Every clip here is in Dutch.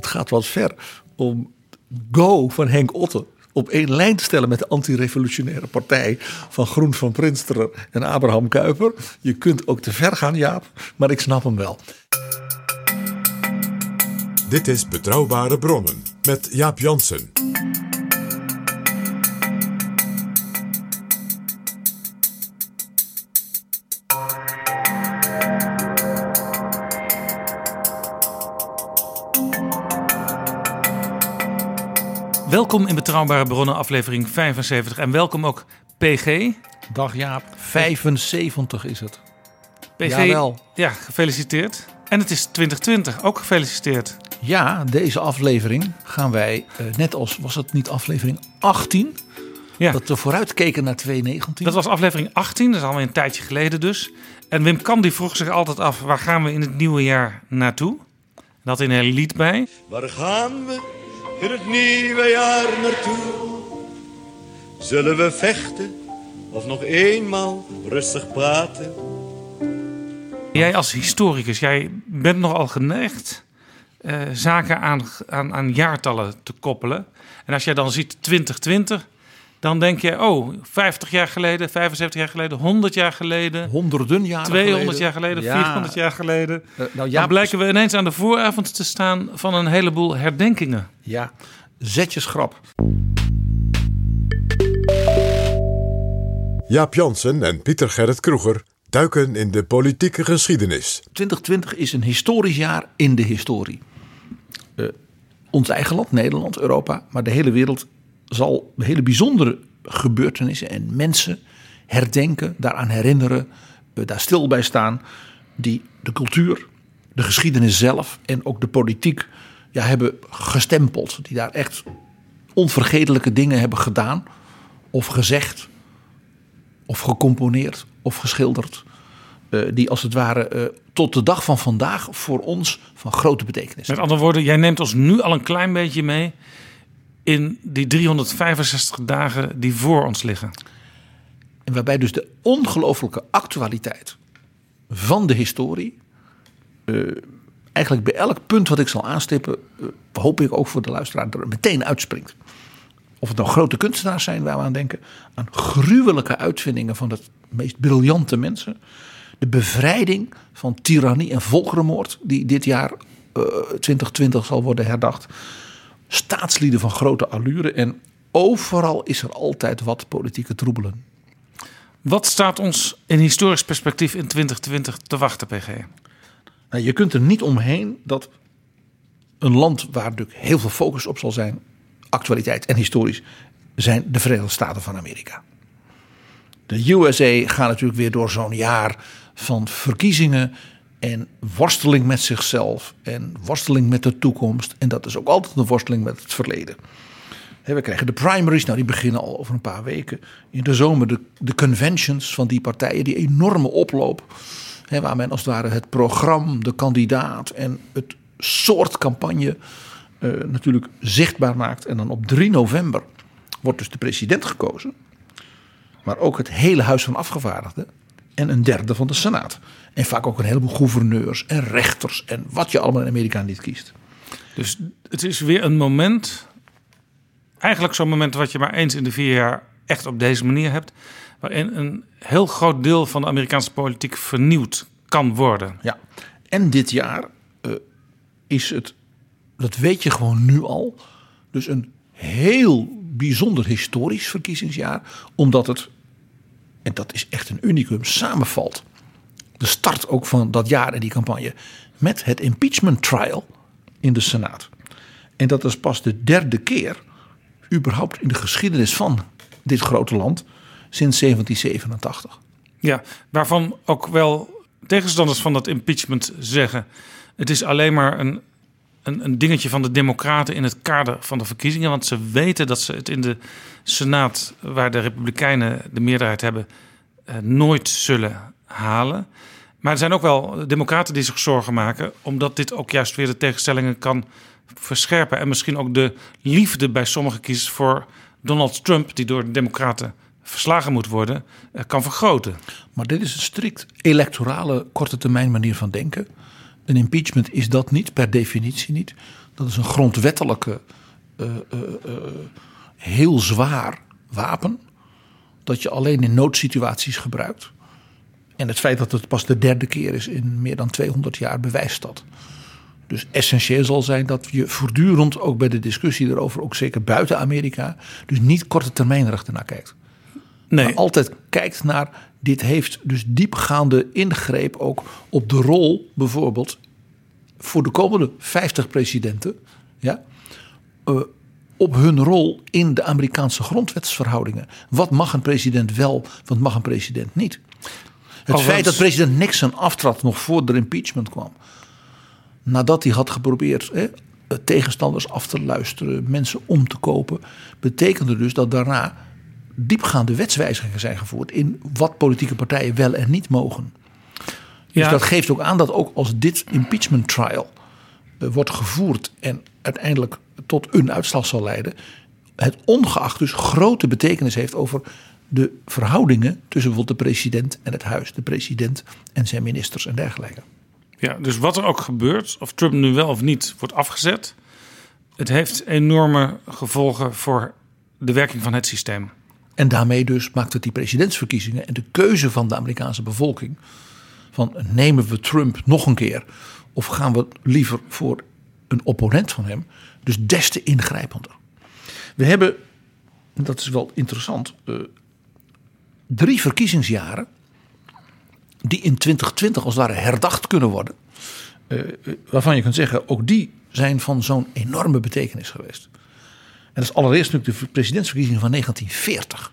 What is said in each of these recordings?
Het gaat wat ver om Go van Henk Otte op één lijn te stellen met de antirevolutionaire partij van Groen van Prinsterer en Abraham Kuyper. Je kunt ook te ver gaan, Jaap, maar ik snap hem wel. Dit is Betrouwbare Bronnen met Jaap Jansen. Welkom in Betrouwbare Bronnen, aflevering 75. En welkom ook PG. Dag Jaap, 75 is het. PG, Jawel. ja, gefeliciteerd. En het is 2020, ook gefeliciteerd. Ja, deze aflevering gaan wij, eh, net als was het niet aflevering 18, Ja, dat we vooruitkeken naar 2019. dat was aflevering 18, dat is alweer een tijdje geleden dus. En Wim Kam die vroeg zich altijd af, waar gaan we in het nieuwe jaar naartoe? En had in een lied bij. Waar gaan we in het nieuwe jaar naartoe? Zullen we vechten of nog eenmaal rustig praten? Jij als historicus, jij bent nogal geneigd eh, zaken aan, aan, aan jaartallen te koppelen. En als jij dan ziet 2020, dan denk je, oh, 50 jaar geleden, 75 jaar geleden, 100 jaar geleden, honderden jaren 200 geleden. jaar geleden, Ja, 400 jaar geleden. eh, nou, Dan Jaap, blijken we ineens aan de vooravond te staan van een heleboel herdenkingen. Ja, zet je schrap. Jaap Jansen en Pieter Gerrit Kroeger duiken in de politieke geschiedenis. 2020 is een historisch jaar in de historie. Eh, ons eigen land, Nederland, Europa, maar de hele wereld zal hele bijzondere gebeurtenissen en mensen herdenken, daaraan herinneren, eh, daar stil bij staan, die de cultuur, de geschiedenis zelf en ook de politiek ja, hebben gestempeld. Die daar echt onvergetelijke dingen hebben gedaan of gezegd of gecomponeerd of geschilderd. eh, die als het ware eh, tot de dag van vandaag voor ons van grote betekenis Met andere woorden, jij neemt ons nu al een klein beetje mee in die 365 dagen die voor ons liggen. En waarbij dus de ongelooflijke actualiteit van de historie. eh, eigenlijk bij elk punt wat ik zal aanstippen. eh, hoop ik ook voor de luisteraar er meteen uitspringt. Of het nou grote kunstenaars zijn waar we aan denken. Aan gruwelijke uitvindingen van de meest briljante mensen. De bevrijding van tirannie en volkerenmoord. Die dit jaar eh, 2020 zal worden herdacht. Staatslieden van grote allure. En overal is er altijd wat politieke troebelen. Wat staat ons in historisch perspectief in 2020 te wachten, PG? Nou, je kunt er niet omheen dat een land waar natuurlijk heel veel focus op zal zijn, actualiteit en historisch, zijn de Verenigde Staten van Amerika. De USA gaat natuurlijk weer door zo'n jaar van verkiezingen en worsteling met zichzelf en worsteling met de toekomst. En dat is ook altijd een worsteling met het verleden. We krijgen de primaries, nou die beginnen al over een paar weken. In de zomer de, de conventions van die partijen, die enorme oploop. Waar men als het ware het programma, de kandidaat en het soort campagne eh, natuurlijk zichtbaar maakt. En dan op 3 november wordt dus de president gekozen. Maar ook het hele Huis van Afgevaardigden en een derde van de Senaat. En vaak ook een heleboel gouverneurs en rechters en wat je allemaal in Amerika niet kiest. Dus het is weer een moment, eigenlijk zo'n moment wat je maar eens in de vier jaar echt op deze manier hebt, waarin een heel groot deel van de Amerikaanse politiek vernieuwd kan worden. Ja, en dit jaar eh, is het, dat weet je gewoon nu al, dus een heel bijzonder historisch verkiezingsjaar, omdat het, en dat is echt een unicum, samenvalt. De start ook van dat jaar en die campagne met het impeachment trial in de Senaat. En dat is pas de derde keer, überhaupt in de geschiedenis van dit grote land, sinds 1787. Ja, waarvan ook wel tegenstanders van dat impeachment zeggen: het is alleen maar een, een, dingetje van de Democraten in het kader van de verkiezingen. Want ze weten dat ze het in de Senaat, waar de Republikeinen de meerderheid hebben, eh, nooit zullen halen. Maar er zijn ook wel Democraten die zich zorgen maken, omdat dit ook juist weer de tegenstellingen kan verscherpen. En misschien ook de liefde bij sommige kiezers voor Donald Trump, die door de Democraten verslagen moet worden, eh, kan vergroten. Maar dit is een strikt electorale korte termijn manier van denken. Een impeachment is dat niet, per definitie niet. Dat is een grondwettelijke, eh, eh, eh, heel zwaar wapen. Dat je alleen in noodsituaties gebruikt. En het feit dat het pas de derde keer is in meer dan 200 jaar bewijst dat. Dus essentieel zal zijn dat je voortdurend ook bij de discussie erover, ook zeker buiten Amerika, dus niet korte termijnrecht naar kijkt. Nee, Maar altijd kijkt naar, dit heeft dus diepgaande ingreep ook op de rol bijvoorbeeld voor de komende 50 presidenten. Ja, eh, op hun rol in de Amerikaanse grondwetsverhoudingen. Wat mag een president wel, wat mag een president niet? Het feit dat president Nixon aftrad nog voor de impeachment kwam. Nadat hij had geprobeerd hè, tegenstanders af te luisteren, mensen om te kopen. Betekende dus dat daarna diepgaande wetswijzigingen zijn gevoerd. In wat politieke partijen wel en niet mogen. Dus ja, dat geeft ook aan dat ook als dit impeachment trial eh, wordt gevoerd en uiteindelijk tot een uitslag zal leiden, het ongeacht dus grote betekenis heeft over de verhoudingen tussen bijvoorbeeld de president en het huis, de president en zijn ministers en dergelijke. ja, dus wat er ook gebeurt, of Trump nu wel of niet wordt afgezet, het heeft enorme gevolgen voor de werking van het systeem. En daarmee dus maakt het die presidentsverkiezingen en de keuze van de Amerikaanse bevolking van nemen we Trump nog een keer of gaan we liever voor een opponent van hem, dus des te ingrijpender. We hebben, en dat is wel interessant, eh, drie verkiezingsjaren die in 2020 als het ware herdacht kunnen worden. eh, waarvan je kunt zeggen, ook die zijn van zo'n enorme betekenis geweest. En dat is allereerst natuurlijk de presidentsverkiezingen van 1940.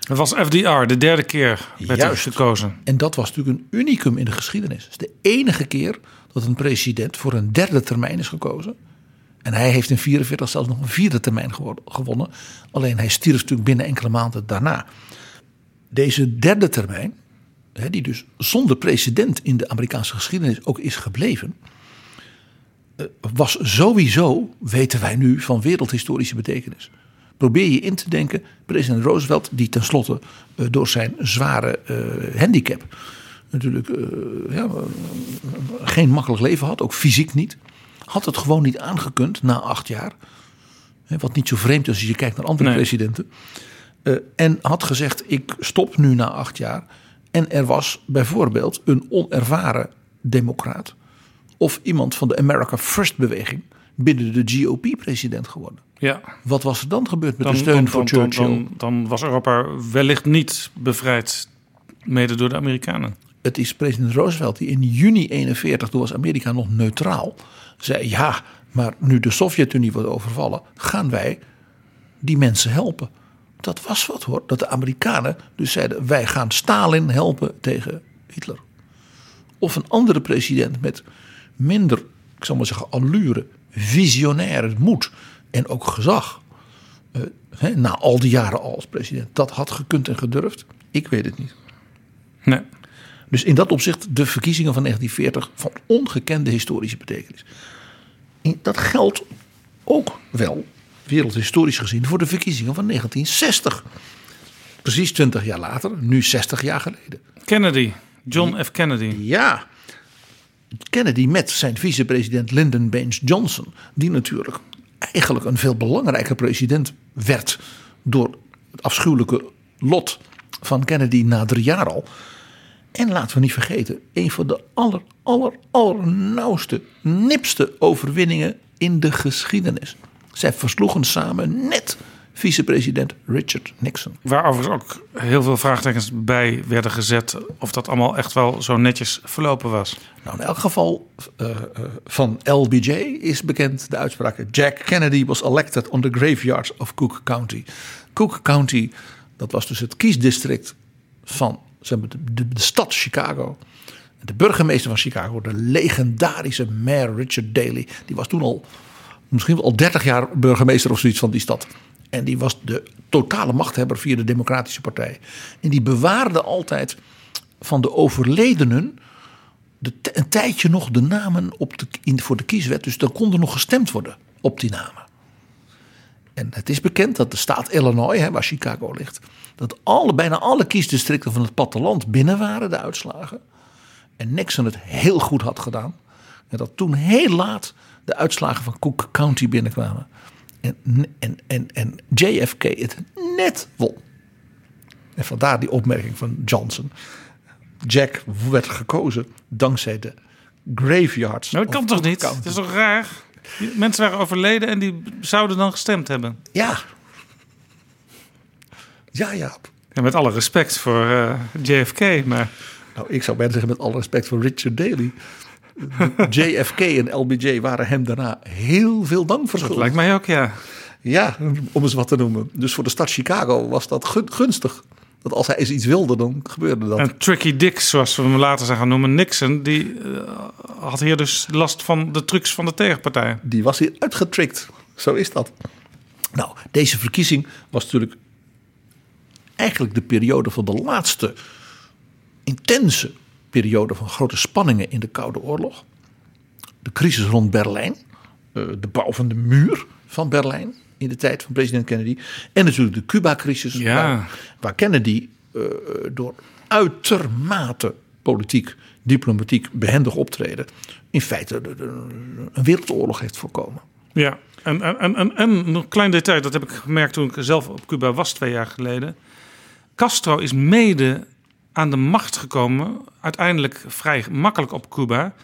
Het was FDR, de derde keer werd er Juist. gekozen. En dat was natuurlijk een unicum in de geschiedenis. Het is de enige keer dat een president voor een derde termijn is gekozen. En hij heeft in 1944 zelfs nog een vierde termijn gewo- gewonnen. Alleen hij stierf natuurlijk binnen enkele maanden daarna. Deze derde termijn, die dus zonder precedent in de Amerikaanse geschiedenis ook is gebleven. Eh, Was sowieso, weten wij nu, van wereldhistorische betekenis. Probeer je in te denken, president Roosevelt, die tenslotte eh, door zijn zware eh, handicap natuurlijk ja, geen makkelijk leven had, ook fysiek niet, had het gewoon niet aangekund na acht jaar. Hè, Wat niet zo vreemd is als je kijkt naar andere Nee. presidenten. En had gezegd: Ik stop nu na acht jaar. En er was bijvoorbeeld een onervaren democraat. Of iemand van de America First beweging. binnen de GOP president geworden. Ja, Wat was er dan gebeurd met dan, de steun dan, voor dan, Churchill? dan, dan was Europa wellicht niet bevrijd, mede door de Amerikanen. Het is president Roosevelt die in juni 41, toen was Amerika nog neutraal, zei: Ja, maar nu de Sovjet-Unie wordt overvallen, gaan wij die mensen helpen. Dat was wat hoor, dat de Amerikanen dus zeiden: Wij gaan Stalin helpen tegen Hitler. Of een andere president met minder, ik zal maar zeggen, allure, visionair moed en ook gezag. eh, na al die jaren al als president. Dat had gekund en gedurfd. Ik weet het niet. Nee. Dus in dat opzicht de verkiezingen van 1940 van ongekende historische betekenis. En dat geldt ook wel, wereldhistorisch gezien, voor de verkiezingen van 1960. Precies 20 jaar later, nu 60 jaar geleden. Kennedy, John F. Kennedy. Ja, Kennedy met zijn vicepresident Lyndon Baines Johnson, die natuurlijk eigenlijk een veel belangrijker president werd door het afschuwelijke lot van Kennedy na drie jaar al. En laten we niet vergeten, een van de aller, aller, allernauwste, nipste overwinningen in de geschiedenis. Zij versloegen samen net vicepresident Richard Nixon. Waar overigens ook heel veel vraagtekens bij werden gezet. Of dat allemaal echt wel zo netjes verlopen was. Nou, in elk geval uh, uh, van LBJ is bekend de uitspraak. Jack Kennedy was elected on the graveyards of Cook County. Cook County, dat was dus het kiesdistrict van zeg maar, de, de, de stad Chicago. De burgemeester van Chicago, de legendarische mayor Richard Daley, die was toen al misschien wel al 30 jaar burgemeester of zoiets van die stad. En die was de totale machthebber via de Democratische Partij. En die bewaarde altijd van de overledenen de, een tijdje nog de namen op de, in, voor de kieswet. Dus dan kon er nog gestemd worden op die namen. En het is bekend dat de staat Illinois, hè, waar Chicago ligt, dat alle, bijna alle kiesdistricten van het platteland binnen waren, de uitslagen. En Nixon het heel goed had gedaan. En dat toen heel laat de uitslagen van Cook County binnenkwamen. En, en, en, en JFK het net won. En vandaar die opmerking van Johnson. Jack werd gekozen dankzij de graveyards. Nou, dat kan toch niet? Dat is toch raar? Mensen waren overleden en die zouden dan gestemd hebben. Ja. Ja, ja. ja met alle respect voor uh, JFK, maar... Nou, ik zou bijna zeggen met alle respect voor Richard Daley. JFK en LBJ waren hem daarna heel veel dank verschuldigd. Dat lijkt mij ook, ja. Ja, om eens wat te noemen. Dus voor de stad Chicago was dat gunstig. Dat als hij eens iets wilde, dan gebeurde dat. En Tricky Dick, zoals we hem later zijn gaan noemen, Nixon, die uh, had hier dus last van de trucs van de tegenpartij. Die was hier uitgetrikt. Zo is dat. Nou, deze verkiezing was natuurlijk eigenlijk de periode van de laatste intense periode van grote spanningen in de Koude Oorlog. De crisis rond Berlijn, eh, de bouw van de muur van Berlijn in de tijd van president Kennedy. En natuurlijk de Cuba-crisis, ja. waar, waar, Kennedy uh, door uitermate politiek, diplomatiek behendig optreden, in feite de, de, een wereldoorlog heeft voorkomen. Ja, en, en, en, een klein detail, dat heb ik gemerkt toen ik zelf op Cuba was twee jaar geleden. Castro is mede aan de macht gekomen, uiteindelijk vrij makkelijk op Cuba,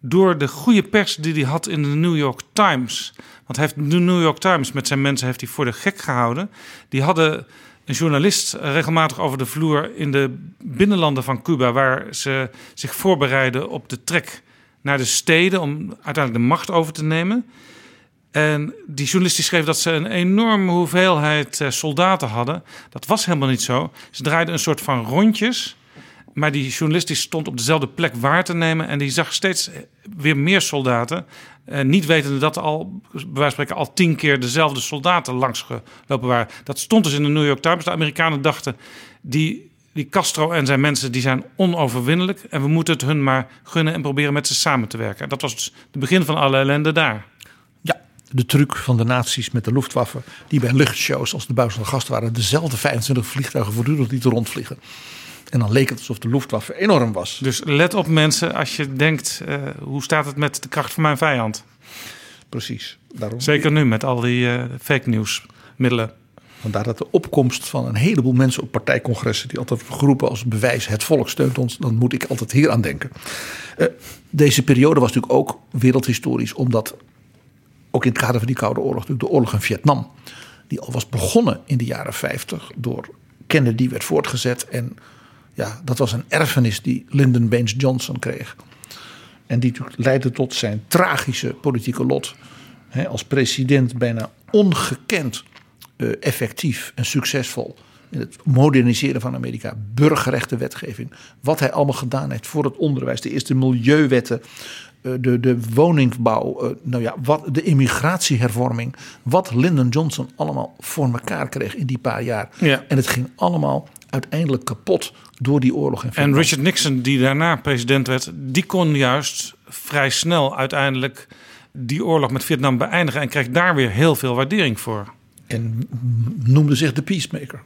door de goede pers die hij had in de New York Times. Want heeft de New York Times met zijn mensen heeft hij voor de gek gehouden. Die hadden een journalist regelmatig over de vloer in de binnenlanden van Cuba, waar ze zich voorbereiden op de trek naar de steden om uiteindelijk de macht over te nemen. En die journalist die schreef dat ze een enorme hoeveelheid soldaten hadden. Dat was helemaal niet zo. Ze draaiden een soort van rondjes. Maar die journalist die stond op dezelfde plek waar te nemen. En die zag steeds weer meer soldaten. Uh, niet wetende dat al, bij wijze van spreken, al tien keer dezelfde soldaten langsgelopen waren. Dat stond dus in de New York Times. De Amerikanen dachten, die, die Castro en zijn mensen die zijn onoverwinnelijk. En we moeten het hun maar gunnen en proberen met ze samen te werken. En dat was dus het begin van alle ellende daar. De truc van de nazi's met de Luftwaffe. Die bij luchtshows als de buis van de gast waren. Dezelfde 25 vliegtuigen voortdurend lieten rondvliegen. En dan leek het alsof de Luftwaffe enorm was. Dus let op mensen als je denkt, uh, hoe staat het met de kracht van mijn vijand? Precies. Daarom... Zeker nu met al die uh, fake news middelen. Vandaar dat de opkomst van een heleboel mensen op partijcongressen... die altijd geroepen als bewijs het volk steunt ons... dan moet ik altijd hier aan denken. Uh, deze periode was natuurlijk ook wereldhistorisch... omdat ook in het kader van die Koude Oorlog... natuurlijk de oorlog in Vietnam... die al was begonnen in de jaren 50 door Kennedy werd voortgezet... en ja, dat was een erfenis die Lyndon Baines Johnson kreeg. En die leidde tot zijn tragische politieke lot. Als president bijna ongekend uh, effectief en succesvol in het moderniseren van Amerika, burgerrechte wetgeving. Wat hij allemaal gedaan heeft voor het onderwijs, de eerste milieuwetten, de, de woningbouw, uh, nou ja, wat, de immigratiehervorming. Wat Lyndon Johnson allemaal voor elkaar kreeg in die paar jaar. Ja. En het ging allemaal uiteindelijk kapot door die oorlog in En Richard Nixon, die daarna president werd, die kon juist vrij snel uiteindelijk die oorlog met Vietnam beëindigen en kreeg daar weer heel veel waardering voor. En noemde zich de peacemaker.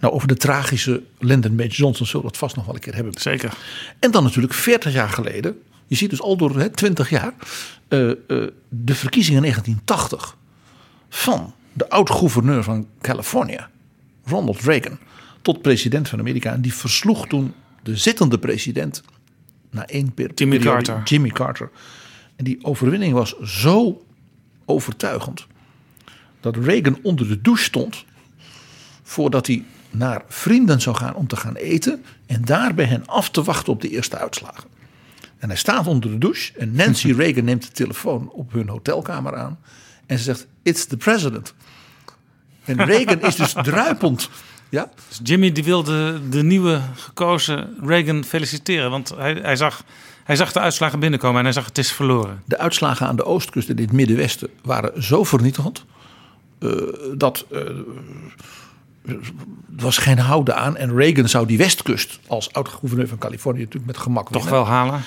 Nou, over de tragische Lyndon Baines Johnson zullen we het vast nog wel een keer hebben. Zeker. En dan natuurlijk 40 jaar geleden, je ziet dus al door hè, 20 jaar, uh, uh, de verkiezingen in 1980 van de oud-gouverneur van Californië, Ronald Reagan, tot president van Amerika. En die versloeg toen de zittende president na één per Jimmy periode, Carter. Jimmy Carter. En die overwinning was zo overtuigend dat Reagan onder de douche stond voordat hij naar vrienden zou gaan om te gaan eten en daar bij hen af te wachten op de eerste uitslagen. En hij staat onder de douche en Nancy Reagan neemt de telefoon op hun hotelkamer aan en ze zegt: It's the president. En Reagan is dus druipend. Ja, Dus Jimmy die wilde de nieuwe gekozen Reagan feliciteren. Want hij, hij, zag, hij zag de uitslagen binnenkomen en hij zag het is verloren. de uitslagen aan de oostkust en in het Middenwesten waren zo vernietigend. eh, dat eh, was geen houden aan. En Reagan zou die westkust als oud-gouverneur van Californië natuurlijk met gemak Toch winnen. wel halen.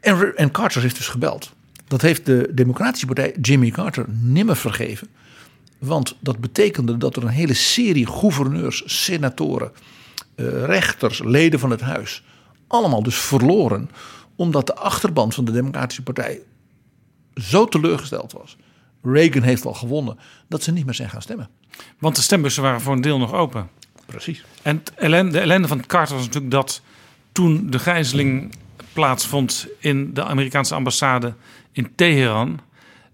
En, en Carter heeft dus gebeld. Dat heeft de Democratische Partij Jimmy Carter nimmer vergeven. Want dat betekende dat er een hele serie gouverneurs, senatoren, eh, rechters, leden van het huis. allemaal dus verloren. omdat de achterban van de Democratische Partij zo teleurgesteld was. Reagan heeft al gewonnen. dat ze niet meer zijn gaan stemmen. Want de stembussen waren voor een deel nog open. Precies. En ellende, de ellende van Carter was natuurlijk dat toen de gijzeling plaatsvond in de Amerikaanse ambassade in Teheran.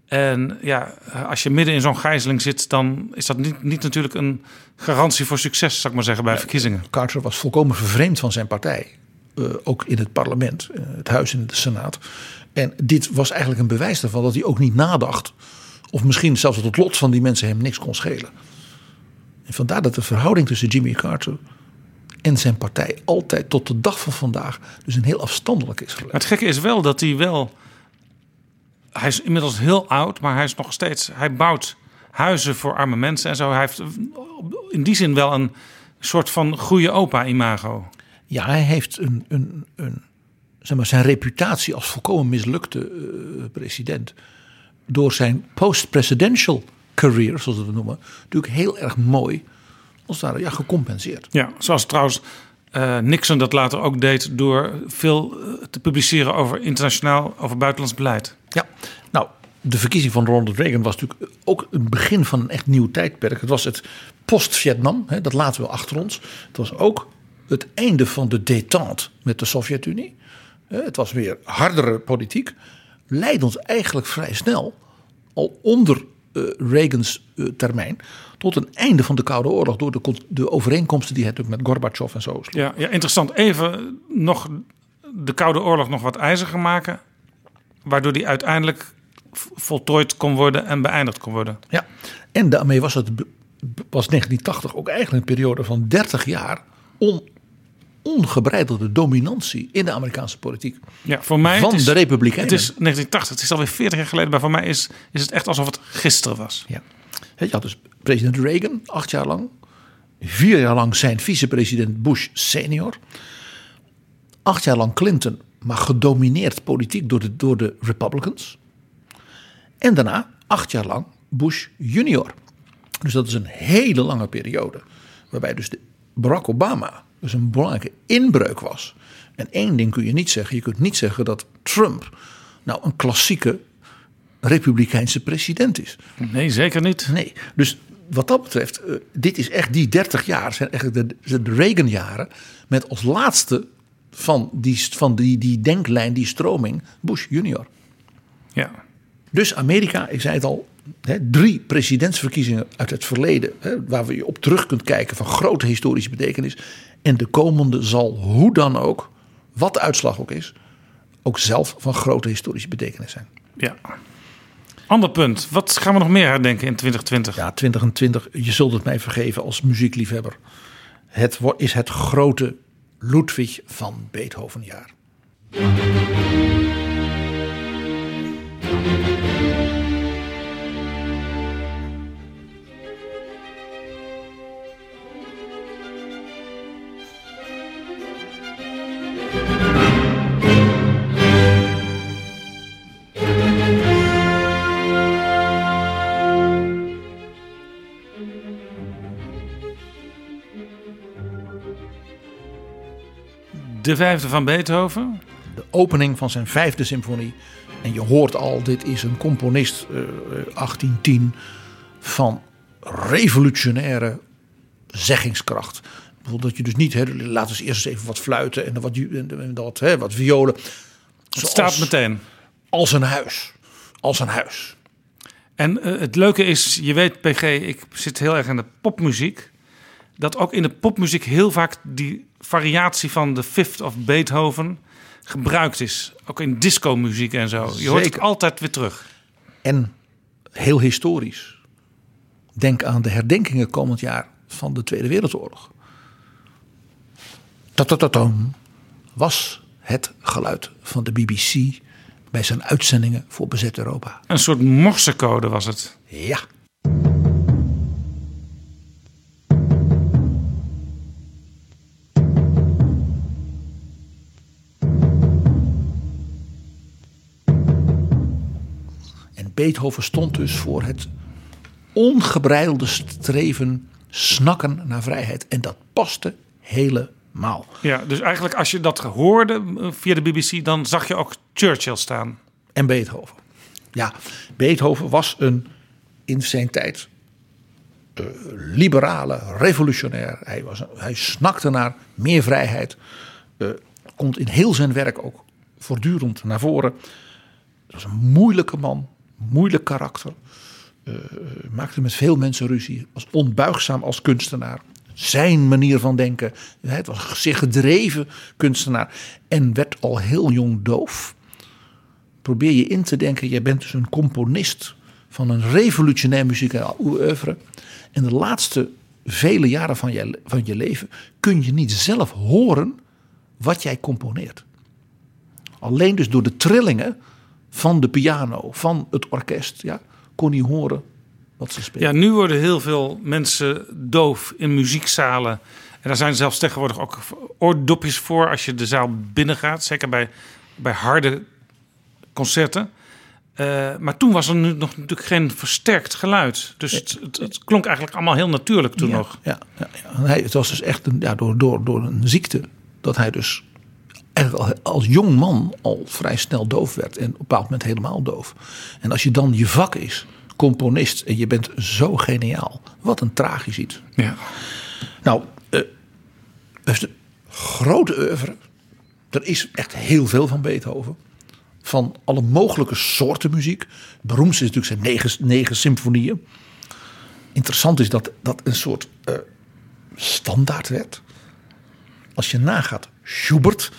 En ja, als je midden in zo'n gijzeling zit, dan is dat niet, niet natuurlijk een garantie voor succes, zou ik maar zeggen, bij verkiezingen. Carter was volkomen vervreemd van zijn partij. Eh, ook in het parlement, eh, het huis en de senaat. En dit was eigenlijk een bewijs ervan dat hij ook niet nadacht. Of misschien zelfs dat het lot van die mensen hem niks kon schelen. En vandaar dat de verhouding tussen Jimmy Carter en zijn partij altijd tot de dag van vandaag dus een heel afstandelijk is Maar gelegd. het gekke is wel dat hij wel. Hij is inmiddels heel oud, maar hij is nog steeds. Hij bouwt huizen voor arme mensen en zo. Hij heeft in die zin wel een soort van goede opa-imago. Ja, hij heeft een, een, een, zeg maar, zijn reputatie als volkomen mislukte eh, president. Door zijn post-presidential career, zoals we het noemen, natuurlijk heel erg mooi. als ware ja, gecompenseerd. Ja, zoals trouwens eh, Nixon dat later ook deed door veel eh, te publiceren over internationaal, over buitenlands beleid. Ja, nou, de verkiezing van Ronald Reagan was natuurlijk ook het begin van een echt nieuw tijdperk. Het was het post-Vietnam, dat laten we achter ons. Het was ook het einde van de détente met de Sovjet-Unie. Hè, Het was weer hardere politiek. Leidt ons eigenlijk vrij snel, al onder eh, Reagans eh, termijn, tot een einde van de Koude Oorlog. Door de, de overeenkomsten die hij natuurlijk met Gorbachev en zo sloot. Ja, ja, interessant. Even nog de Koude Oorlog nog wat ijziger maken. Waardoor die uiteindelijk voltooid kon worden en beëindigd kon worden. Ja, en daarmee was het was 1980 ook eigenlijk een periode van 30 jaar on, ongebreidelde dominantie in de Amerikaanse politiek. Ja, voor mij Van is, de Republikeinen. Het is 1980, het is alweer 40 jaar geleden, maar voor mij is, is het echt alsof het gisteren was. Ja. Je had dus president Reagan, acht jaar lang. Vier jaar lang zijn vicepresident Bush senior. Acht jaar lang Clinton, maar gedomineerd politiek door de, door de Republicans. En daarna acht jaar lang Bush junior. Dus dat is een hele lange periode. Waarbij dus de Barack Obama dus een belangrijke inbreuk was. En één ding kun je niet zeggen. Je kunt niet zeggen dat Trump nou een klassieke republikeinse president is. Nee, zeker niet. Nee, dus wat dat betreft, eh, dit is echt die 30 jaar, zijn eigenlijk de, de Reagan-jaren, met als laatste van, die, van die, die denklijn, die stroming, Bush junior. Ja. Dus Amerika, ik zei het al, hè, drie presidentsverkiezingen uit het verleden, hè, waar we op terug kunt kijken van grote historische betekenis. En de komende zal hoe dan ook, wat de uitslag ook is, ook zelf van grote historische betekenis zijn. ja. Ander punt. Wat gaan we nog meer herdenken in 2020? Ja, 2020, je zult het mij vergeven als muziekliefhebber. Het is het grote Ludwig van Beethoven jaar. De vijfde van Beethoven. De opening van zijn vijfde symfonie. En je hoort al, dit is een componist eh, 1810 van revolutionaire zeggingskracht. Bijvoorbeeld dat je dus niet, hè, laten we eerst eens even wat fluiten en dan wat, en dat, hè, wat violen. Het staat meteen. Als een huis. Als een huis. En eh, het leuke is, je weet PG, ik zit heel erg aan de popmuziek. Dat ook in de popmuziek heel vaak die variatie van de Fifth of Beethoven gebruikt is. Ook in disco-muziek en zo. Je hoort het altijd weer terug. En heel historisch. Denk aan de herdenkingen komend jaar van de Tweede Wereldoorlog. Tatatatam was het geluid van de BBC bij zijn uitzendingen voor bezet Europa. Een soort morsecode was het. Ja. Beethoven stond dus voor het ongebreidelde streven, snakken naar vrijheid. En dat paste helemaal. Ja, dus eigenlijk als je dat hoorde eh, via de BBC, dan zag je ook Churchill staan. en Beethoven. Ja, Beethoven was een in zijn tijd eh, liberale, revolutionair. Hij, was, hij snakte naar meer vrijheid. eh, komt in heel zijn werk ook voortdurend naar voren. Het was een moeilijke man, moeilijk karakter. eh, maakte met veel mensen ruzie. Was onbuigzaam als kunstenaar. Zijn manier van denken. Het was zeer gedreven kunstenaar. En werd al heel jong doof probeer je in te denken, jij bent dus een componist van een revolutionair muzikaal oeuvre. En de laatste vele jaren van je, van je leven kun je niet zelf horen wat jij componeert. Alleen dus door de trillingen van de piano, van het orkest, ja, kon hij horen wat ze spelen. Ja, nu worden heel veel mensen doof in muziekzalen. En daar zijn zelfs tegenwoordig ook oordopjes voor als je de zaal binnengaat. Zeker bij, bij harde concerten. Eh, maar toen was er nu nog natuurlijk geen versterkt geluid. Dus het, het, het klonk eigenlijk allemaal heel natuurlijk toen ja, nog. Ja, ja, ja. Hij, het was dus echt een, ja, door, door, door een ziekte dat hij dus eigenlijk als jong man al vrij snel doof werd. En op een bepaald moment helemaal doof. En als je dan je vak is, componist, en je bent zo geniaal. Wat een tragisch iets. Ja. Nou, heeft een grote oeuvre. Er is echt heel veel van Beethoven. Van alle mogelijke soorten muziek. Het beroemdste is natuurlijk zijn negen, negen symfonieën. Interessant is dat dat een soort eh, standaard werd. Als je nagaat, Schubert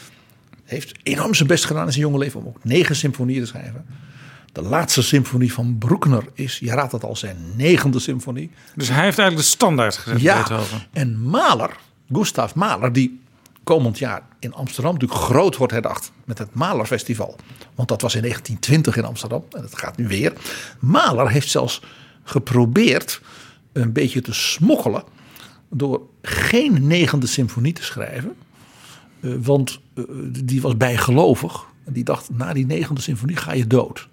heeft enorm zijn best gedaan in zijn jonge leven om ook negen symfonieën te schrijven. De laatste symfonie van Bruckner is, je raadt het al, zijn negende symfonie. Dus hij heeft eigenlijk de standaard gezet, Ja, Beethoven. en Mahler, Gustav Mahler, die komend jaar in Amsterdam natuurlijk groot wordt herdacht met het Mahlerfestival. Want dat was in 1920 in Amsterdam en dat gaat nu weer. Mahler heeft zelfs geprobeerd een beetje te smokkelen door geen negende symfonie te schrijven. Eh, want eh, die was bijgelovig. En die dacht, na die negende symfonie ga je dood.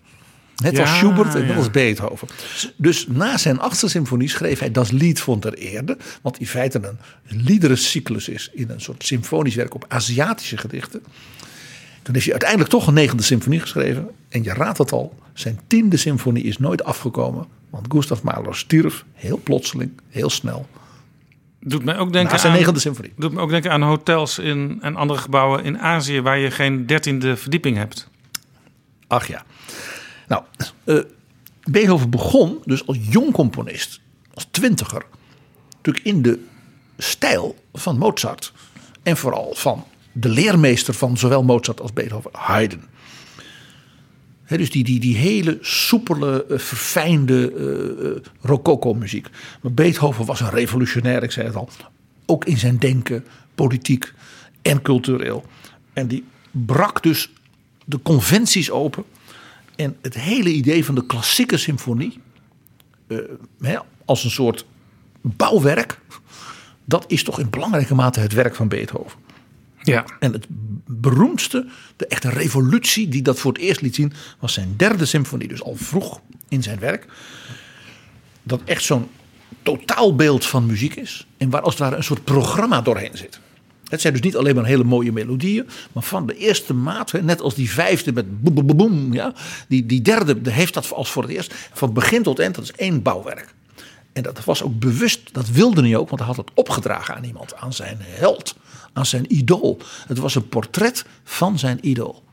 Net als Ja, Schubert en net ja. als Beethoven. Dus na zijn achtste symfonie schreef hij Das Lied von der Erde. Wat in feite een liederencyclus is in een soort symfonisch werk op Aziatische gedichten. Toen heeft hij uiteindelijk toch een negende symfonie geschreven. En je raadt het al, zijn tiende symfonie is nooit afgekomen. Want Gustav Mahler stierf heel plotseling, heel snel. Doet mij ook denken Na zijn negende symfonie. doet me ook denken aan hotels in, en andere gebouwen in Azië waar je geen dertiende verdieping hebt. Ach ja. Nou, eh, Beethoven begon dus als jong componist, als twintiger, natuurlijk in de stijl van Mozart. En vooral van de leermeester van zowel Mozart als Beethoven, Haydn. Dus die, die, die hele soepele, eh, verfijnde eh, eh, rococo-muziek. Maar Beethoven was een revolutionair, ik zei het al. Ook in zijn denken, politiek en cultureel. En die brak dus de conventies open. En het hele idee van de klassieke symfonie, als een soort bouwwerk, dat is toch in belangrijke mate het werk van Beethoven. Ja. En het beroemdste, de echte revolutie die dat voor het eerst liet zien, was zijn derde symfonie. Dus al vroeg in zijn werk. Dat echt zo'n totaalbeeld van muziek is. En waar als het ware een soort programma doorheen zit. Het zijn dus niet alleen maar hele mooie melodieën. Maar van de eerste maat, net als die vijfde met boem, boem, boem, ja, die, die derde heeft dat als voor het eerst. Van begin tot eind, dat is één bouwwerk. En dat was ook bewust, dat wilde hij ook, want hij had het opgedragen aan iemand, aan zijn held, aan zijn idool. Het was een portret van zijn idool,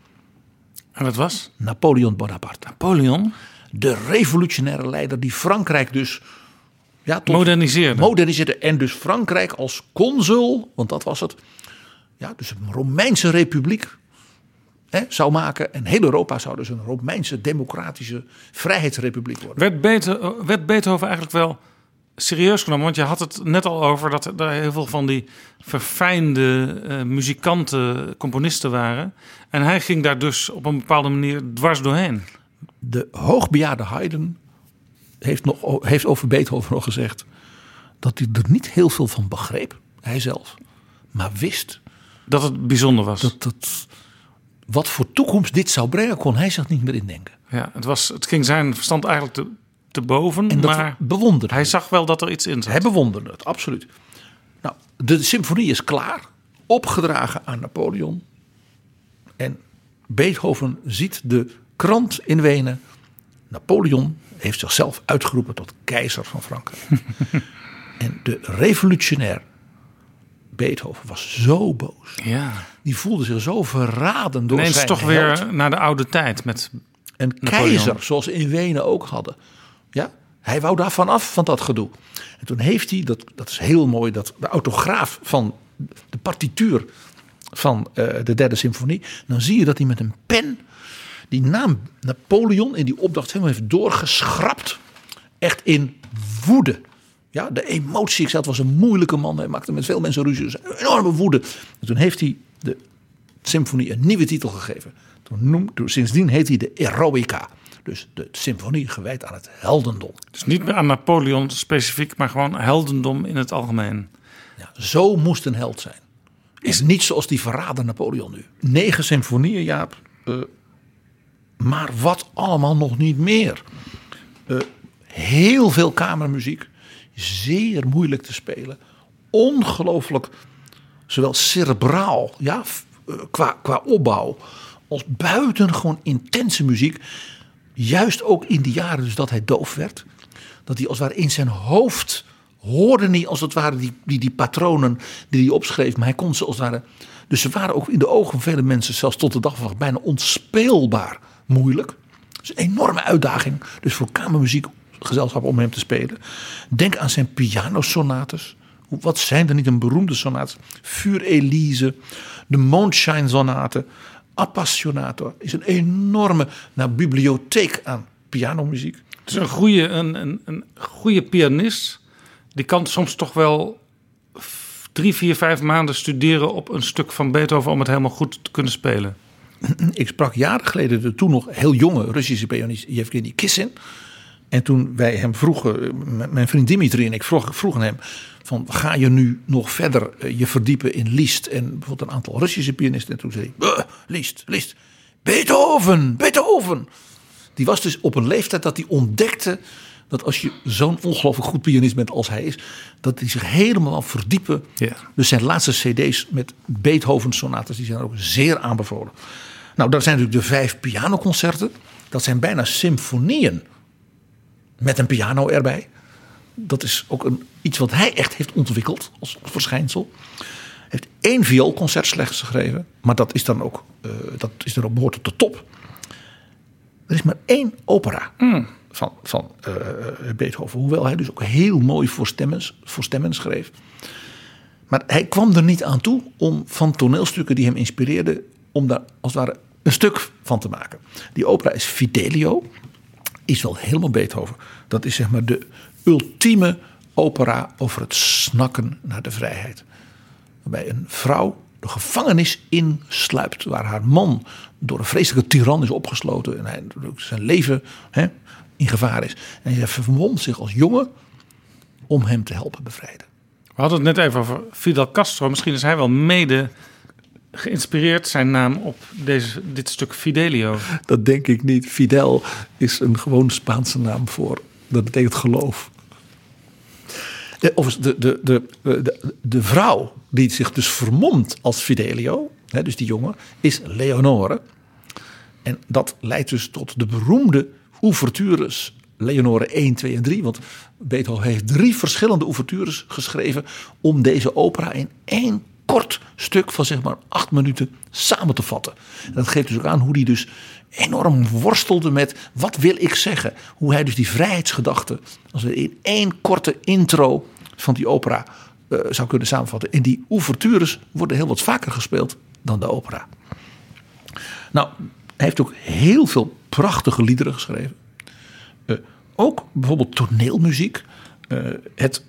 En dat was Napoleon Bonaparte. Napoleon. de revolutionaire leider die Frankrijk dus ja, Moderniseerde. moderniseerde. En dus Frankrijk als consul, want dat was het. Ja, dus een Romeinse republiek hè, zou maken. En heel Europa zou dus een Romeinse democratische vrijheidsrepubliek worden. werd, Beethoven, werd Beethoven eigenlijk wel serieus genomen? Want je had het net al over dat er heel veel van die verfijnde eh, muzikanten, componisten waren. En hij ging daar dus op een bepaalde manier dwars doorheen. De hoogbejaarde Haydn heeft, nog, heeft over Beethoven nog gezegd dat hij er niet heel veel van begreep, hij zelf. Maar wist Dat het bijzonder was. dat, dat wat voor toekomst dit zou brengen, kon hij zich niet meer indenken. Ja, het, was, het ging zijn verstand eigenlijk te, te boven. En dat maar bewonderde hij zag wel dat er iets in zat. Hij bewonderde het, absoluut. Nou, de symfonie is klaar, opgedragen aan Napoleon. En Beethoven ziet de krant in Wenen. Napoleon heeft zichzelf uitgeroepen tot keizer van Frankrijk. en de revolutionair Beethoven was zo boos. Ja. Die voelde zich zo verraden door Ineens zijn toch held. weer naar de oude tijd. Met, Een Napoleon. keizer, zoals ze in Wenen ook hadden. Hij wou daar vanaf van dat gedoe. En toen heeft hij, dat, dat is heel mooi, dat de autograaf van de partituur van eh, de derde symfonie. Dan zie je dat hij met een pen die naam Napoleon in die opdracht helemaal heeft doorgeschrapt. Echt in woede. Ja, de emotie, ik zei, het was een moeilijke man. Hij maakte met veel mensen ruzie. Dus enorme woede. En toen heeft hij de symfonie een nieuwe titel gegeven. Toen noemt, sindsdien heet hij de Eroica. Dus de symfonie gewijd aan het heldendom. dus niet meer aan Napoleon specifiek, maar gewoon heldendom in het algemeen. Ja, zo moest een held zijn. Is niet zoals die verrader Napoleon nu. Negen symfonieën, Jaap. Eh, maar wat allemaal nog niet meer. Eh, heel veel kamermuziek. Zeer moeilijk te spelen. Ongelooflijk, zowel cerebraal, ja, eh, qua, qua opbouw. Als buitengewoon intense muziek. Juist ook in die jaren dus dat hij doof werd. Dat hij als het ware in zijn hoofd hoorde niet als het ware die, die, die patronen die hij opschreef. Maar hij kon ze als het ware... Dus ze waren ook in de ogen van vele mensen zelfs tot de dag van bijna onspeelbaar moeilijk. Is een enorme uitdaging. Dus voor kamermuziekgezelschap om hem te spelen. Denk aan zijn pianosonates. Wat zijn er niet een beroemde sonates? Vuur Elise, de Mondshine sonate, Appassionato. Is een enorme nou, bibliotheek aan pianomuziek. Het is een goede, een, een, een goede pianist. Die kan soms toch wel drie, vier, vijf maanden studeren op een stuk van Beethoven om het helemaal goed te kunnen spelen. Ik sprak jaren geleden de toen nog heel jonge Russische pianist Yevgeny Kissin. En toen wij hem vroegen, mijn vriend Dimitri en ik vroeg, vroegen hem: van, ga je nu nog verder eh, je verdiepen in Liszt en bijvoorbeeld een aantal Russische pianisten? En toen zei hij: "Buh, Liszt, Liszt, Beethoven, Beethoven. Die was dus op een leeftijd dat hij ontdekte dat als je zo'n ongelooflijk goed pianist bent als hij is, dat hij zich helemaal verdiepen. Ja. Dus zijn laatste CD's met Beethoven sonates, die zijn ook zeer aanbevolen. Nou, dat zijn natuurlijk de vijf pianoconcerten. Dat zijn bijna symfonieën met een piano erbij. Dat is ook een, iets wat hij echt heeft ontwikkeld als verschijnsel. Hij heeft één vioolconcert slechts geschreven, maar dat is dan ook, eh, dat is dan ook behoort tot de top. Er is maar één opera van, van eh, Beethoven. Hoewel hij dus ook heel mooi voor stemmen, voor stemmen schreef. Maar hij kwam er niet aan toe om van toneelstukken die hem inspireerden, om daar als het ware een stuk van te maken. Die opera is Fidelio, is wel helemaal Beethoven. Dat is zeg maar de ultieme opera over het snakken naar de vrijheid. Waarbij een vrouw de gevangenis insluipt, waar haar man door een vreselijke tiran is opgesloten en hij, zijn leven hè, in gevaar is. En hij vermomt zich als jongen om hem te helpen bevrijden. We hadden het net even over Fidel Castro. Misschien is hij wel mede geïnspireerd, zijn naam, op deze, dit stuk Fidelio. Dat denk ik niet. Fidel is een gewoon Spaanse naam voor. Dat betekent geloof. De, de, de, de, de, de vrouw die zich dus vermomt als Fidelio, hè, dus die jongen, is Leonore. En dat leidt dus tot de beroemde ouvertures Leonore 1, 2 en 3. Want Beethoven heeft drie verschillende ouvertures geschreven om deze opera in één kort stuk van zeg maar acht minuten samen te vatten. En dat geeft dus ook aan hoe hij dus enorm worstelde met wat wil ik zeggen. Hoe hij dus die vrijheidsgedachte als in één korte intro van die opera eh, zou kunnen samenvatten. En die ouvertures worden heel wat vaker gespeeld dan de opera. Nou, hij heeft ook heel veel prachtige liederen geschreven. Eh, ook bijvoorbeeld toneelmuziek. Eh, het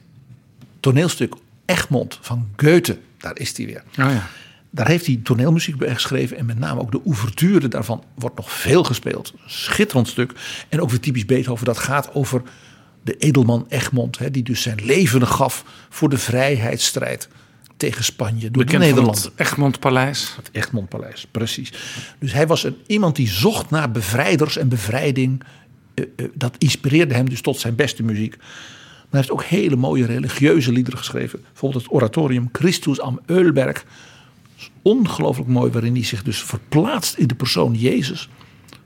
toneelstuk Egmond van Goethe, daar is hij weer. Oh ja. Daar heeft hij toneelmuziek bij geschreven. En met name ook de ouverture daarvan wordt nog veel gespeeld. Schitterend stuk. En ook weer typisch Beethoven. Dat gaat over de edelman Egmond. Hè, die dus zijn leven gaf voor de vrijheidsstrijd tegen Spanje. Door Bekend Nederlanden. het Egmond Paleis. Het Egmondpaleis, precies. Dus hij was een, iemand die zocht naar bevrijders en bevrijding. Eh, eh, dat inspireerde hem dus tot zijn beste muziek. Maar hij heeft ook hele mooie religieuze liederen geschreven. Bijvoorbeeld het oratorium Christus am Eulberg. Ongelooflijk mooi, waarin hij zich dus verplaatst in de persoon Jezus.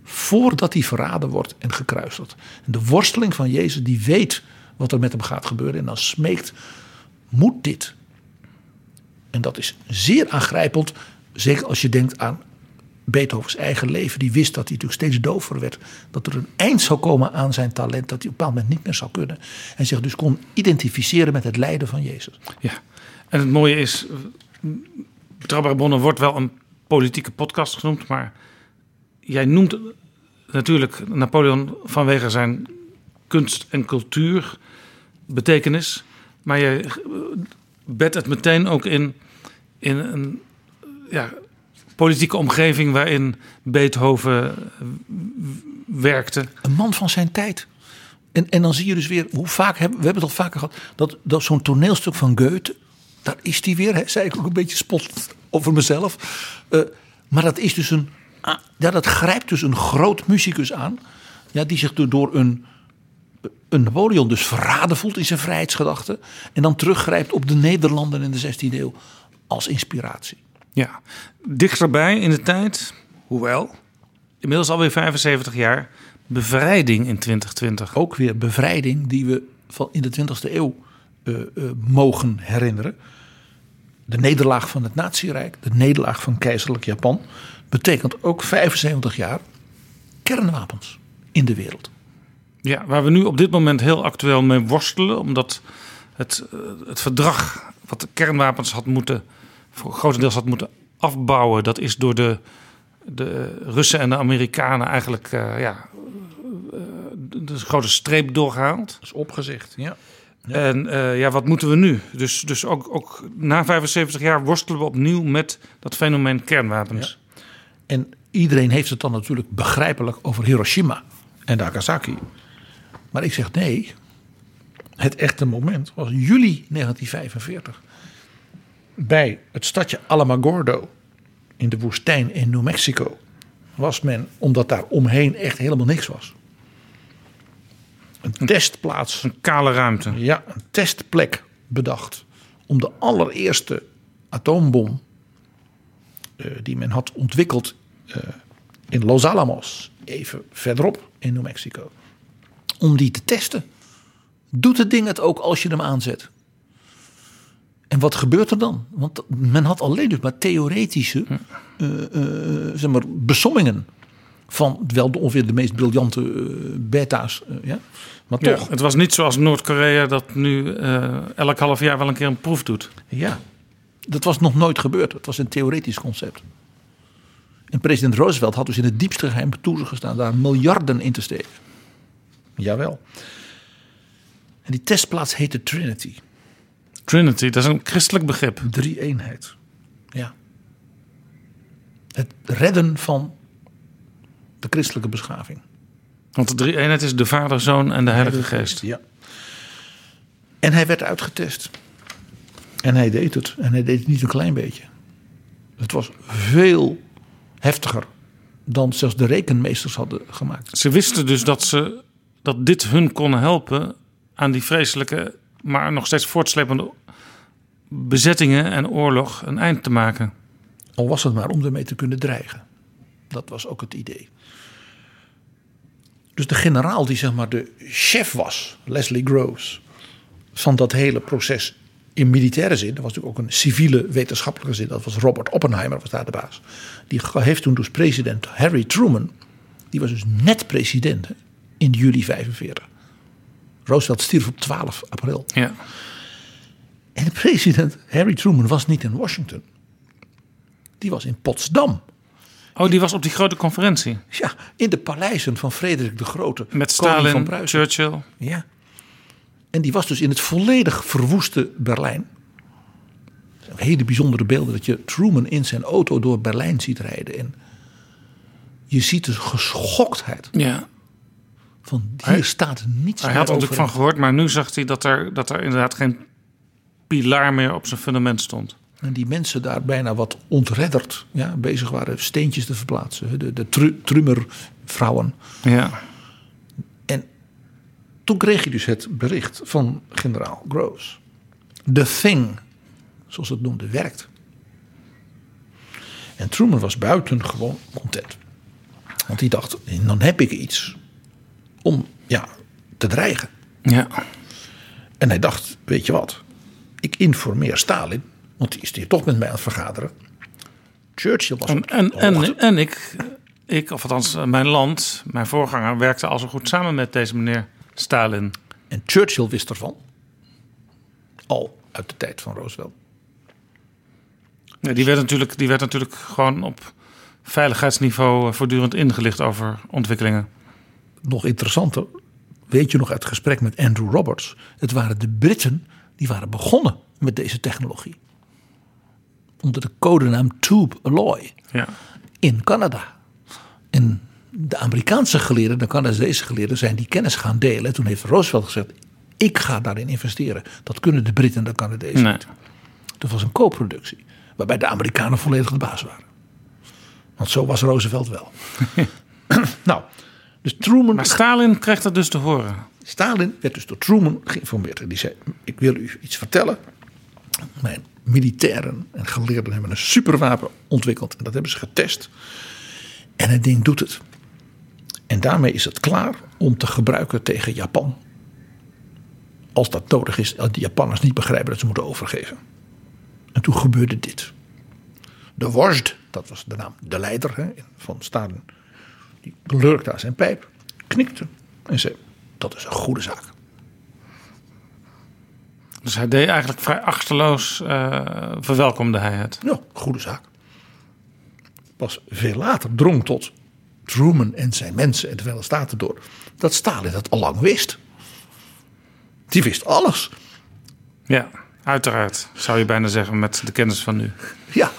Voordat hij verraden wordt en gekruisigd. En de worsteling van Jezus, die weet wat er met hem gaat gebeuren. En dan smeekt, moet dit en dat is zeer aangrijpend. Zeker als je denkt aan Beethovens eigen leven. Die wist dat hij natuurlijk steeds dover werd. Dat er een eind zou komen aan zijn talent. Dat hij op een bepaald moment niet meer zou kunnen. En zich dus kon identificeren met het lijden van Jezus. Ja. En het mooie is, Betrouwbare wordt wel een politieke podcast genoemd, maar jij noemt natuurlijk Napoleon vanwege zijn kunst- en cultuur betekenis, maar je eh, bedt het meteen ook in, in een ja, politieke omgeving waarin Beethoven eh, werkte. Een man van zijn tijd. En, en dan zie je dus weer hoe vaak hebben we hebben het al vaker gehad. Dat, dat zo'n toneelstuk van Goethe. Daar is die weer. Hè, zei ik ook een beetje spot over mezelf. Eh, maar dat is dus een. Ja, dat grijpt dus een groot muzikus aan. Ja, die zich door- een. Een Napoleon dus verraden voelt in zijn vrijheidsgedachten. En dan teruggrijpt op de Nederlanden in de 16e eeuw. Als inspiratie. Ja, dichterbij in de tijd, hoewel, inmiddels alweer 75 jaar, bevrijding in 2020. ook weer bevrijding die we van in de 20e eeuw eh, eh, mogen herinneren. De nederlaag van het Nazirijk, de nederlaag van keizerlijk Japan, betekent ook 75 jaar kernwapens in de wereld. Ja, waar we nu op dit moment heel actueel mee worstelen, omdat het, eh, het verdrag wat de kernwapens had moeten, voor grotendeels had moeten afbouwen, dat is door de, de Russen en de Amerikanen eigenlijk eh, ja, eh, de, grote streep doorgehaald. Dat is opgezegd. Ja. En eh, ja, wat moeten we nu? Dus, dus ook, ook na 75 jaar worstelen we opnieuw met dat fenomeen kernwapens. En iedereen heeft het dan natuurlijk begrijpelijk over Hiroshima en Nagasaki. Maar ik zeg nee. Het echte moment was juli 1945. Bij het stadje Alamogordo in de woestijn in New Mexico was men, omdat daar omheen echt helemaal niks was. Een testplaats Een kale ruimte. ja, een testplek bedacht om de allereerste atoombom eh, die men had ontwikkeld eh, in Los Alamos, even verderop in New Mexico, om die te testen. Doet het ding het ook als je hem aanzet? En wat gebeurt er dan? Want men had alleen dus maar theoretische eh, zeg maar, besommingen van wel de, ongeveer de meest briljante eh, beta's. eh, ja? Maar Ja, toch, het was niet zoals Noord-Korea dat nu eh, elk half jaar wel een keer een proef doet. Ja, dat was nog nooit gebeurd. Het was een theoretisch concept. En president Roosevelt had dus in het diepste geheim toegestaan daar miljarden in te steken. Jawel. En die testplaats heette Trinity. Trinity, dat is een christelijk begrip. Drie eenheid. Ja. Het redden van de christelijke beschaving. Want de drie eenheid is de Vader, Zoon en de Heilige Geest. Ja. En hij werd uitgetest. En hij deed het. En hij deed het niet een klein beetje. Het was veel heftiger dan zelfs de rekenmeesters hadden gemaakt. Ze wisten dus dat, ze, dat dit hun kon helpen aan die vreselijke, maar nog steeds voortslepende bezettingen en oorlog een eind te maken. Al was het maar om ermee te kunnen dreigen. Dat was ook het idee. Dus de generaal die zeg maar de chef was, Leslie Groves, van dat hele proces in militaire zin, er was natuurlijk ook een civiele wetenschappelijke zin, dat was Robert Oppenheimer, was daar de baas. Die heeft toen dus president Harry Truman, die was dus net president hè, in juli 45. Roosevelt stierf op 12 april. Ja. En de president Harry Truman was niet in Washington. Die was in Potsdam. Oh, die was op die grote conferentie. Ja, in de paleizen van Frederik de Grote. Met Stalin, van Pruisen. Churchill. Ja. En die was dus in het volledig verwoeste Berlijn. Hele bijzondere beelden dat je Truman in zijn auto door Berlijn ziet rijden. En je ziet de geschoktheid Ja. van hier Hij- staat niets Hij had er natuurlijk van gehoord, maar nu zag hij dat er, dat er inderdaad geen pilaar meer op zijn fundament stond. En die mensen daar bijna wat ontredderd ja, bezig waren steentjes te verplaatsen. De, de tru, Trummer-vrouwen. Ja. En toen kreeg je dus het bericht van generaal Groves. The thing, zoals het noemde, werkt. En Truman was buitengewoon content. Want hij dacht, dan heb ik iets om ja, te dreigen. Ja. En hij dacht, weet je wat, ik informeer Stalin, want die is hier toch met mij aan het vergaderen. Churchill was En, en, en, en ik, ik, of althans eh, mijn land, mijn voorganger, werkte al zo goed samen met deze meneer Stalin. En Churchill wist ervan. Al uit de tijd van Roosevelt. Ja, die, werd natuurlijk, die werd natuurlijk gewoon op veiligheidsniveau eh, voortdurend ingelicht over ontwikkelingen. Nog interessanter, weet je nog uit het gesprek met Andrew Roberts. Het waren de Britten die waren begonnen met deze technologie. Onder de codenaam Tube Alloy Ja. in Canada. En de Amerikaanse geleerden, de Canadese geleerden, zijn die kennis gaan delen. Toen heeft Roosevelt gezegd, ik ga daarin investeren. Dat kunnen de Britten en de Canadezen Nee. niet. Dat was een co-productie, waarbij de Amerikanen volledig de baas waren. Want zo was Roosevelt wel. nou, dus Truman... Maar Stalin kreeg dat dus te horen. Stalin werd dus door Truman geïnformeerd. En die zei, ik wil u iets vertellen. Mijn militairen en geleerden hebben een superwapen ontwikkeld. En dat hebben ze getest. En het ding doet het. En daarmee is het klaar om te gebruiken tegen Japan. Als dat nodig is, als de Japanners niet begrijpen dat ze moeten overgeven. En toen gebeurde dit. De Wожd, dat was de naam, de leider hè, van Stalin. Die lurkte aan zijn pijp, knikte en zei, dat is een goede zaak. Dus hij deed eigenlijk vrij achterloos, eh, verwelkomde hij het. Ja, goede zaak. Pas veel later drong tot Truman en zijn mensen en de Verenigde Staten door dat Stalin dat al lang wist. Die wist alles. Ja, uiteraard, zou je bijna zeggen met de kennis van nu. Ja,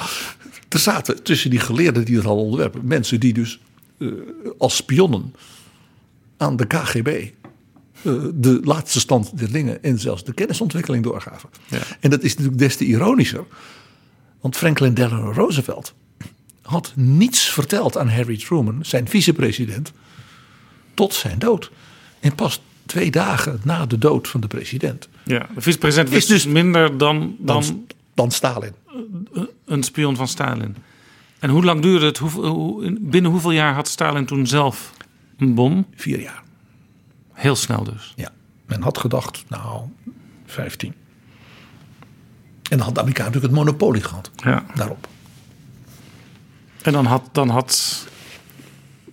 er zaten tussen die geleerden die het hadden ontwerpen mensen die dus eh, als spionnen aan de KGB de laatste stand der dingen en zelfs de kennisontwikkeling doorgaven. Ja. En dat is natuurlijk des te ironischer, want Franklin Delano Roosevelt had niets verteld aan Harry Truman, zijn vicepresident, tot zijn dood. En pas twee dagen na de dood van de president, Ja, de vicepresident wist Is dus- minder dan, dan dan, dan Stalin. een spion van Stalin. En hoe lang duurde het? Hoe, hoe- binnen hoeveel jaar had Stalin toen zelf een bom? Vier jaar. Heel snel dus. Ja, men had gedacht, nou, 15. En dan had de Amerikaan natuurlijk het monopolie gehad Ja. daarop. En dan had, dan had,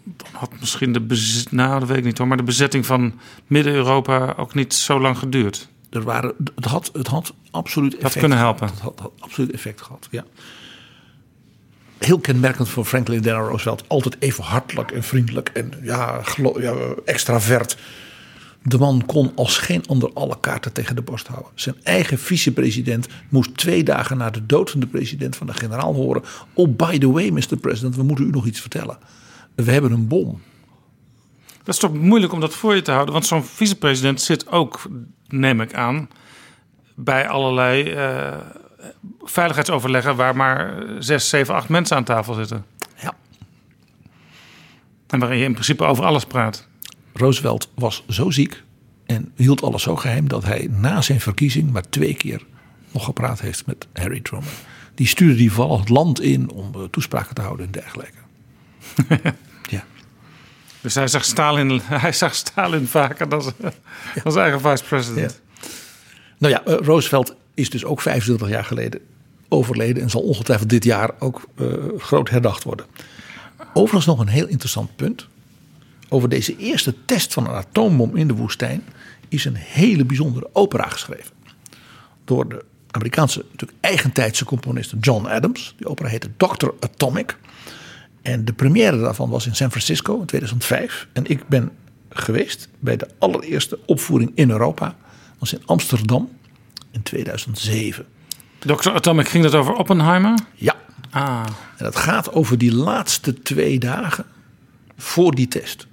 dan had misschien de bezet, nou dat weet ik niet hoor, maar de bezetting van Midden-Europa ook niet zo lang geduurd. Er waren, het, had, het had absoluut effect kunnen gehad. helpen. Het had, had absoluut effect gehad, ja. Heel kenmerkend voor Franklin Delano Roosevelt. Altijd even hartelijk en vriendelijk en ja, ja, extravert. De man kon als geen ander alle kaarten tegen de borst houden. Zijn eigen vicepresident moest twee dagen na de dood van de president van de generaal horen. Oh, by the way, Mr. President, we moeten u nog iets vertellen. We hebben een bom. Dat is toch moeilijk om dat voor je te houden, want zo'n vicepresident zit ook, neem ik aan, bij allerlei eh, veiligheidsoverleggen waar maar zes, zeven, acht mensen aan tafel zitten. Ja. En waarin je in principe over alles praat. Roosevelt was zo ziek en hield alles zo geheim dat hij na zijn verkiezing maar twee keer nog gepraat heeft met Harry Truman. Die stuurde die vooral het land in om eh, toespraken te houden en dergelijke. ja. Dus hij zag Stalin, hij zag Stalin vaker dan zijn eigen vice-president. Nou ja, eh, Roosevelt is dus ook 25 jaar geleden overleden en zal ongetwijfeld dit jaar ook eh, groot herdacht worden. Overigens nog een heel interessant punt. Over deze eerste test van een atoombom in de woestijn is een hele bijzondere opera geschreven. Door de Amerikaanse, natuurlijk eigentijdse componist John Adams. Die opera heette Dr. Atomic. En de première daarvan was in San Francisco in 2005. En ik ben geweest bij de allereerste opvoering in Europa. Dat was in Amsterdam in 2007. Dr. Atomic, ging dat over Oppenheimer? Ja, Ah, en dat gaat over die laatste twee dagen voor die test.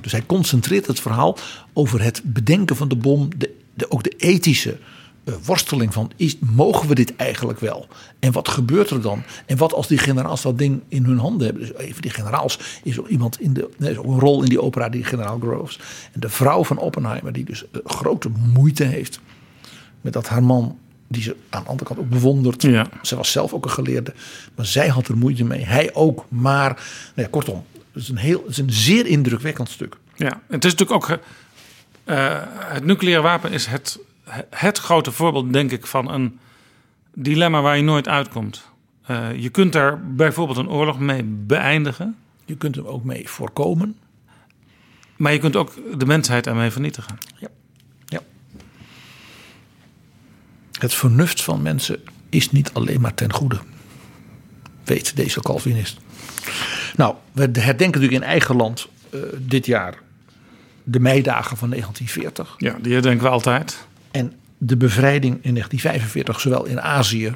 Dus hij concentreert het verhaal over het bedenken van de bom, de, de, ook de ethische eh, worsteling van is, mogen we dit eigenlijk wel? En wat gebeurt er dan? En wat als die generaals dat ding in hun handen hebben? Dus even die generaals is ook iemand in de nee, is ook een rol in die opera, die generaal Groves. En de vrouw van Oppenheimer, die dus eh, grote moeite heeft met dat haar man, die ze aan de andere kant ook bewondert. Ja. Ze was zelf ook een geleerde, maar zij had er moeite mee. Hij ook, maar nou ja, kortom, het is een, heel, is een zeer indrukwekkend stuk. ja. Het is natuurlijk ook... eh, het nucleaire wapen is het, het grote voorbeeld, denk ik, van een dilemma waar je nooit uitkomt. Eh, je kunt daar bijvoorbeeld een oorlog mee beëindigen. Je kunt hem ook mee voorkomen. Maar je kunt ook de mensheid ermee vernietigen. Ja. ja. Het vernuft van mensen is niet alleen maar ten goede. Weet deze Calvinist. Nou, we herdenken natuurlijk in eigen land eh, dit jaar de meidagen van 1940. Ja, die denken we altijd. En de bevrijding in 1945, zowel in Azië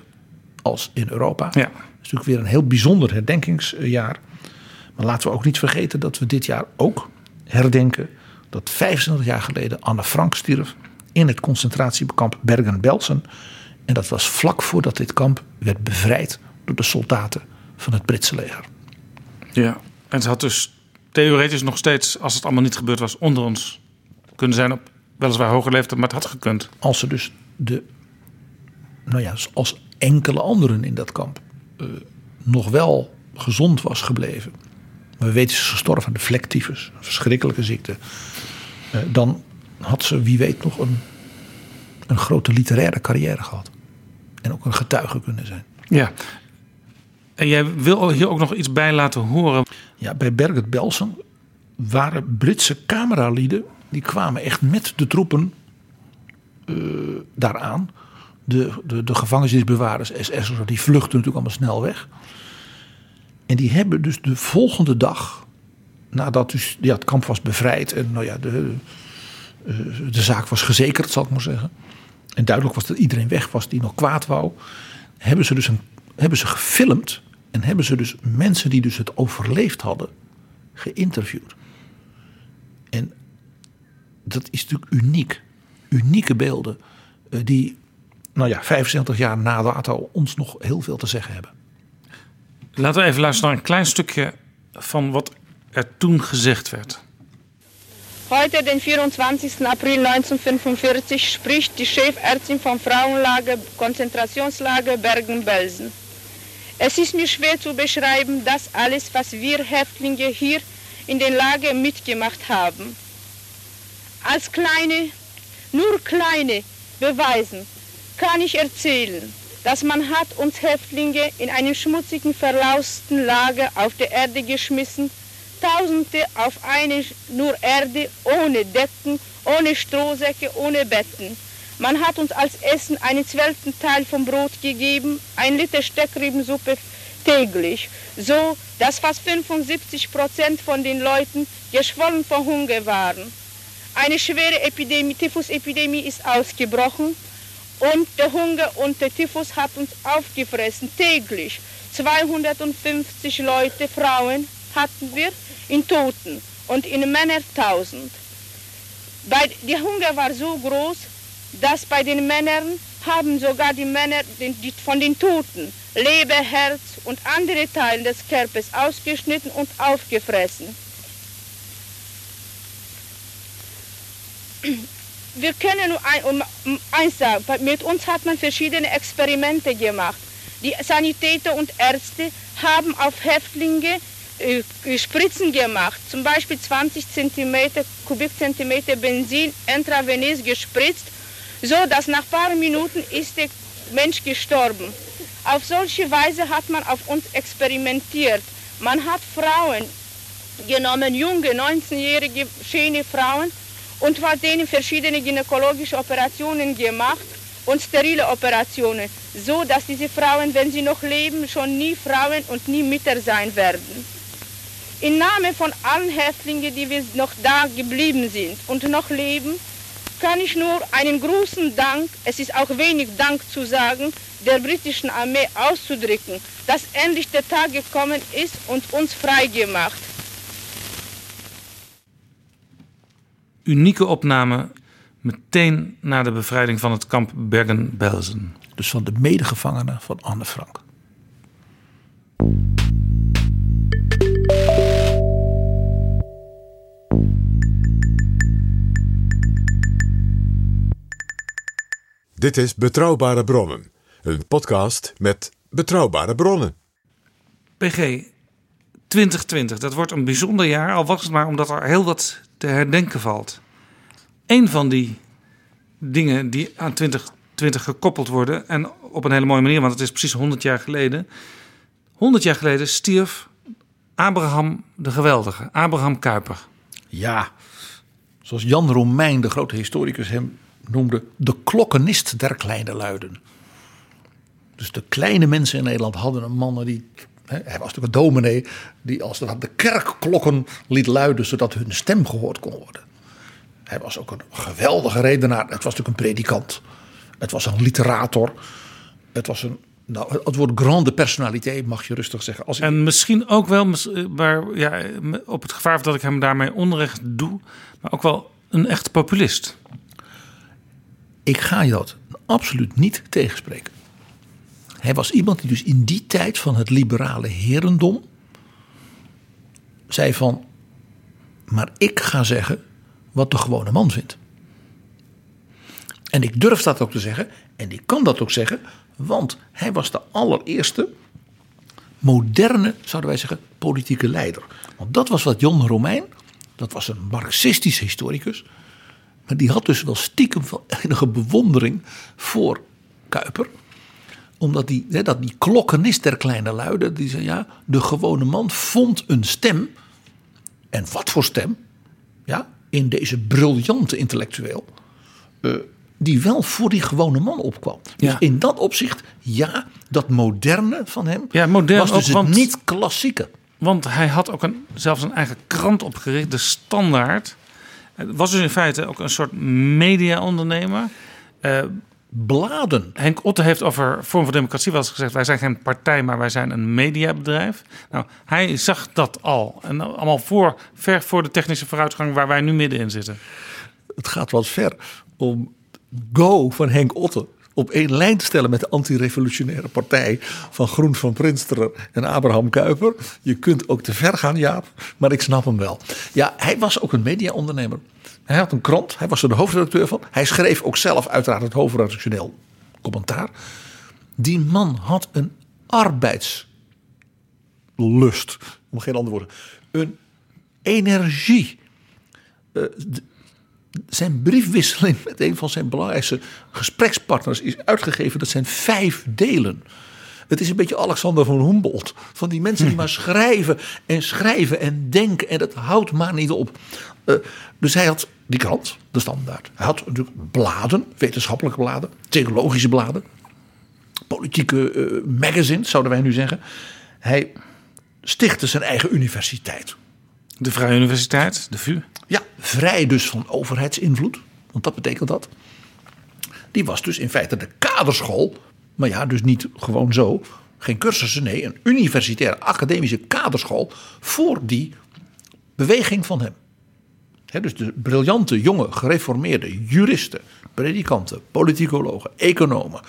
als in Europa. Ja. Dat is natuurlijk weer een heel bijzonder herdenkingsjaar. Maar laten we ook niet vergeten dat we dit jaar ook herdenken dat 25 jaar geleden Anne Frank stierf in het concentratiekamp Bergen-Belsen. En dat was vlak voordat dit kamp werd bevrijd door de soldaten van het Britse leger. Ja. En ze had dus theoretisch nog steeds, als het allemaal niet gebeurd was, onder ons kunnen zijn op weliswaar hoge leeftijd, maar het had gekund. Als ze dus de, nou ja, als enkele anderen in dat kamp eh, nog wel gezond was gebleven. Maar we weten ze is gestorven aan de vlektyfus, een verschrikkelijke ziekte. eh, dan had ze, wie weet, nog een, een grote literaire carrière gehad. En ook een getuige kunnen zijn. Ja. En jij wil hier ook nog iets bij laten horen. Ja, bij Berget Belsen waren Britse cameralieden. Die kwamen echt met de troepen eh, daaraan. De, de, de gevangenisbewaarders, SS'ers, die vluchten natuurlijk allemaal snel weg. En die hebben dus de volgende dag, nadat dus, ja, het kamp was bevrijd en nou ja, de, eh, de zaak was gezekerd, zal ik maar zeggen. En duidelijk was dat iedereen weg was die nog kwaad wou. Hebben ze dus een, hebben ze gefilmd en hebben ze dus mensen die dus het overleefd hadden geïnterviewd. En dat is natuurlijk uniek. Unieke beelden eh, die, nou ja, 75 jaar na dato ons nog heel veel te zeggen hebben. Laten we even luisteren naar een klein stukje van wat er toen gezegd werd. Heute, den 24. April 1945, spricht die Chefärztin vom Frauenlager Konzentrationslager Bergen-Belsen. Es ist mir schwer zu beschreiben, das alles, was wir Häftlinge hier in den Lager mitgemacht haben. Als kleine, nur kleine Beweisen kann ich erzählen, dass man hat uns Häftlinge in einem schmutzigen, verlausten Lager auf die Erde geschmissen, Tausende auf eine nur Erde, ohne Decken, ohne Strohsäcke, ohne Betten. Man hat uns als Essen einen zwölften Teil vom Brot gegeben, ein Liter Steckriebensuppe täglich, so dass fast 75 Prozent von den Leuten geschwollen vor Hunger waren. Eine schwere Epidemie, Typhusepidemie ist ausgebrochen und der Hunger und der Typhus hat uns aufgefressen täglich. 250 Leute, Frauen hatten wir in Toten und in Männer 1000. Bei, der Hunger war so groß, dass bei den Männern haben sogar die Männer den, die, von den Toten Leber, Herz und andere Teile des Körpers ausgeschnitten und aufgefressen. Wir können nur ein, um, eins sagen, mit uns hat man verschiedene Experimente gemacht. Die Sanitäter und Ärzte haben auf Häftlinge äh, Spritzen gemacht, zum Beispiel 20 cm, Kubikzentimeter Benzin intravenös gespritzt, so dass nach ein paar Minuten ist der Mensch gestorben. Auf solche Weise hat man auf uns experimentiert. Man hat Frauen genommen, junge, 19-jährige, schöne Frauen und hat denen verschiedene gynäkologische Operationen gemacht und sterile Operationen, so dass diese Frauen, wenn sie noch leben, schon nie Frauen und nie Mütter sein werden. Im Namen von allen Häftlingen, die wir noch da geblieben sind und noch leben, kann ich nur einen großen Dank, es ist auch wenig Dank zu sagen, der britischen Armee auszudrücken, dass endlich der Tag gekommen ist und uns freigemacht. Unieke opname meteen na de bevrijding van het kamp Bergen-Belsen. Dus van de medegevangenen van Anne Frank. Dit is Betrouwbare Bronnen, een podcast met betrouwbare bronnen. PG 2020, dat wordt een bijzonder jaar, al was het maar omdat er heel wat te herdenken valt. Een van die dingen die aan 2020 gekoppeld worden, en op een hele mooie manier, want het is precies 100 jaar geleden. 100 jaar geleden stierf Abraham de Geweldige, Abraham Kuyper. Ja, zoals Jan Romein, de grote historicus, hem noemde: de klokkenist der kleine luiden. Dus de kleine mensen in Nederland hadden een man die. Hij was natuurlijk een dominee die als ware de kerkklokken liet luiden zodat hun stem gehoord kon worden. Hij was ook een geweldige redenaar. Het was natuurlijk een predikant. Het was een literator. Het was een. Nou, het woord grande personaliteit mag je rustig zeggen. En misschien ook wel, mis- eh, maar ja, op het gevaar dat ik hem daarmee onrecht doe, maar ook wel een echt populist. Ik ga je dat absoluut niet tegenspreken. Hij was iemand die dus in die tijd van het liberale herendom zei van, maar ik ga zeggen wat de gewone man vindt. En ik durf dat ook te zeggen en ik kan dat ook zeggen, want hij was de allereerste moderne, zouden wij zeggen, politieke leider. Want dat was wat Jon Romein, dat was een marxistische historicus, maar die had dus wel stiekem wel enige bewondering voor Kuiper. Omdat die, hè, dat die klokkenist der kleine luiden, die zei ja, de gewone man vond een stem. En wat voor stem? Ja, in deze briljante intellectueel. eh, die wel voor die gewone man opkwam. Dus Ja. in dat opzicht, ja, dat moderne van hem Ja, modern was dus ook, want- niet klassieke. Want hij had ook een, zelfs een eigen krant opgericht, de Standaard. Het was dus in feite ook een soort media-ondernemer. Eh, Bladen. Henk Otte heeft over Vorm van Democratie wel eens gezegd... wij zijn geen partij, maar wij zijn een mediabedrijf. Nou, hij zag dat al. En allemaal voor, ver voor de technische vooruitgang waar wij nu middenin zitten. het gaat wat ver om Go van Henk Otte op één lijn te stellen met de antirevolutionaire partij van Groen van Prinsteren en Abraham Kuyper. Je kunt ook te ver gaan, Jaap, maar ik snap hem wel. Ja, hij was ook een mediaondernemer. Hij had een krant, hij was er de hoofdredacteur van. Hij schreef ook zelf uiteraard het hoofdredactioneel commentaar. Die man had een arbeidslust, om geen andere woorden, een energie zijn briefwisseling met een van zijn belangrijkste gesprekspartners is uitgegeven. Dat zijn vijf delen. Het is een beetje Alexander van Humboldt. Van die mensen die maar schrijven en schrijven en denken. En dat houdt maar niet op. Eh, dus hij had die krant, de standaard. Hij had natuurlijk bladen, wetenschappelijke bladen, theologische bladen. Politieke eh, magazines, zouden wij nu zeggen. Hij stichtte zijn eigen universiteit. De Vrije Universiteit, de VU. Ja, vrij dus van overheidsinvloed. Want dat betekent dat. Die was dus in feite de kaderschool. Maar ja, dus niet gewoon zo. Geen cursussen, nee, een universitaire academische kaderschool. voor die beweging van hem. Dus de briljante, jonge, gereformeerde juristen, predikanten, politicologen, economen.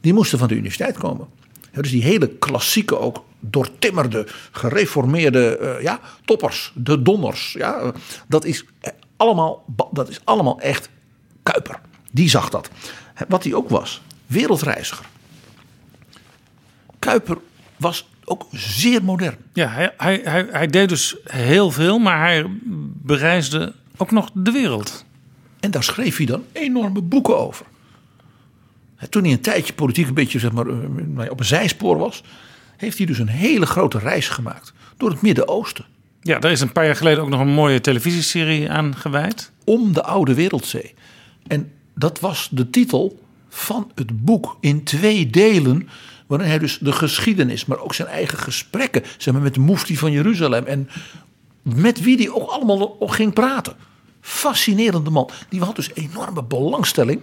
die moesten van de universiteit komen. Dus die hele klassieke, ook doortimmerde, gereformeerde eh, ja, toppers, de donners. Ja, dat, is eh, allemaal, dat is allemaal echt Kuiper. Die zag dat. Wat hij ook was, wereldreiziger. Kuiper was ook zeer modern. Ja, hij, hij, hij, hij deed dus heel veel, maar hij bereisde ook nog de wereld. En daar schreef hij dan enorme boeken over. Toen hij een tijdje politiek een beetje zeg maar, eh, op een zijspoor was, heeft hij dus een hele grote reis gemaakt door het Midden-Oosten. Ja, daar is een paar jaar geleden ook nog een mooie televisieserie aan gewijd. Om de Oude Wereldzee. En dat was de titel van het boek in twee delen. Waarin hij dus de geschiedenis, maar ook zijn eigen gesprekken. Zeg maar met de mufti van Jeruzalem. En met wie hij ook allemaal ging praten. Fascinerende man. Die had dus enorme belangstelling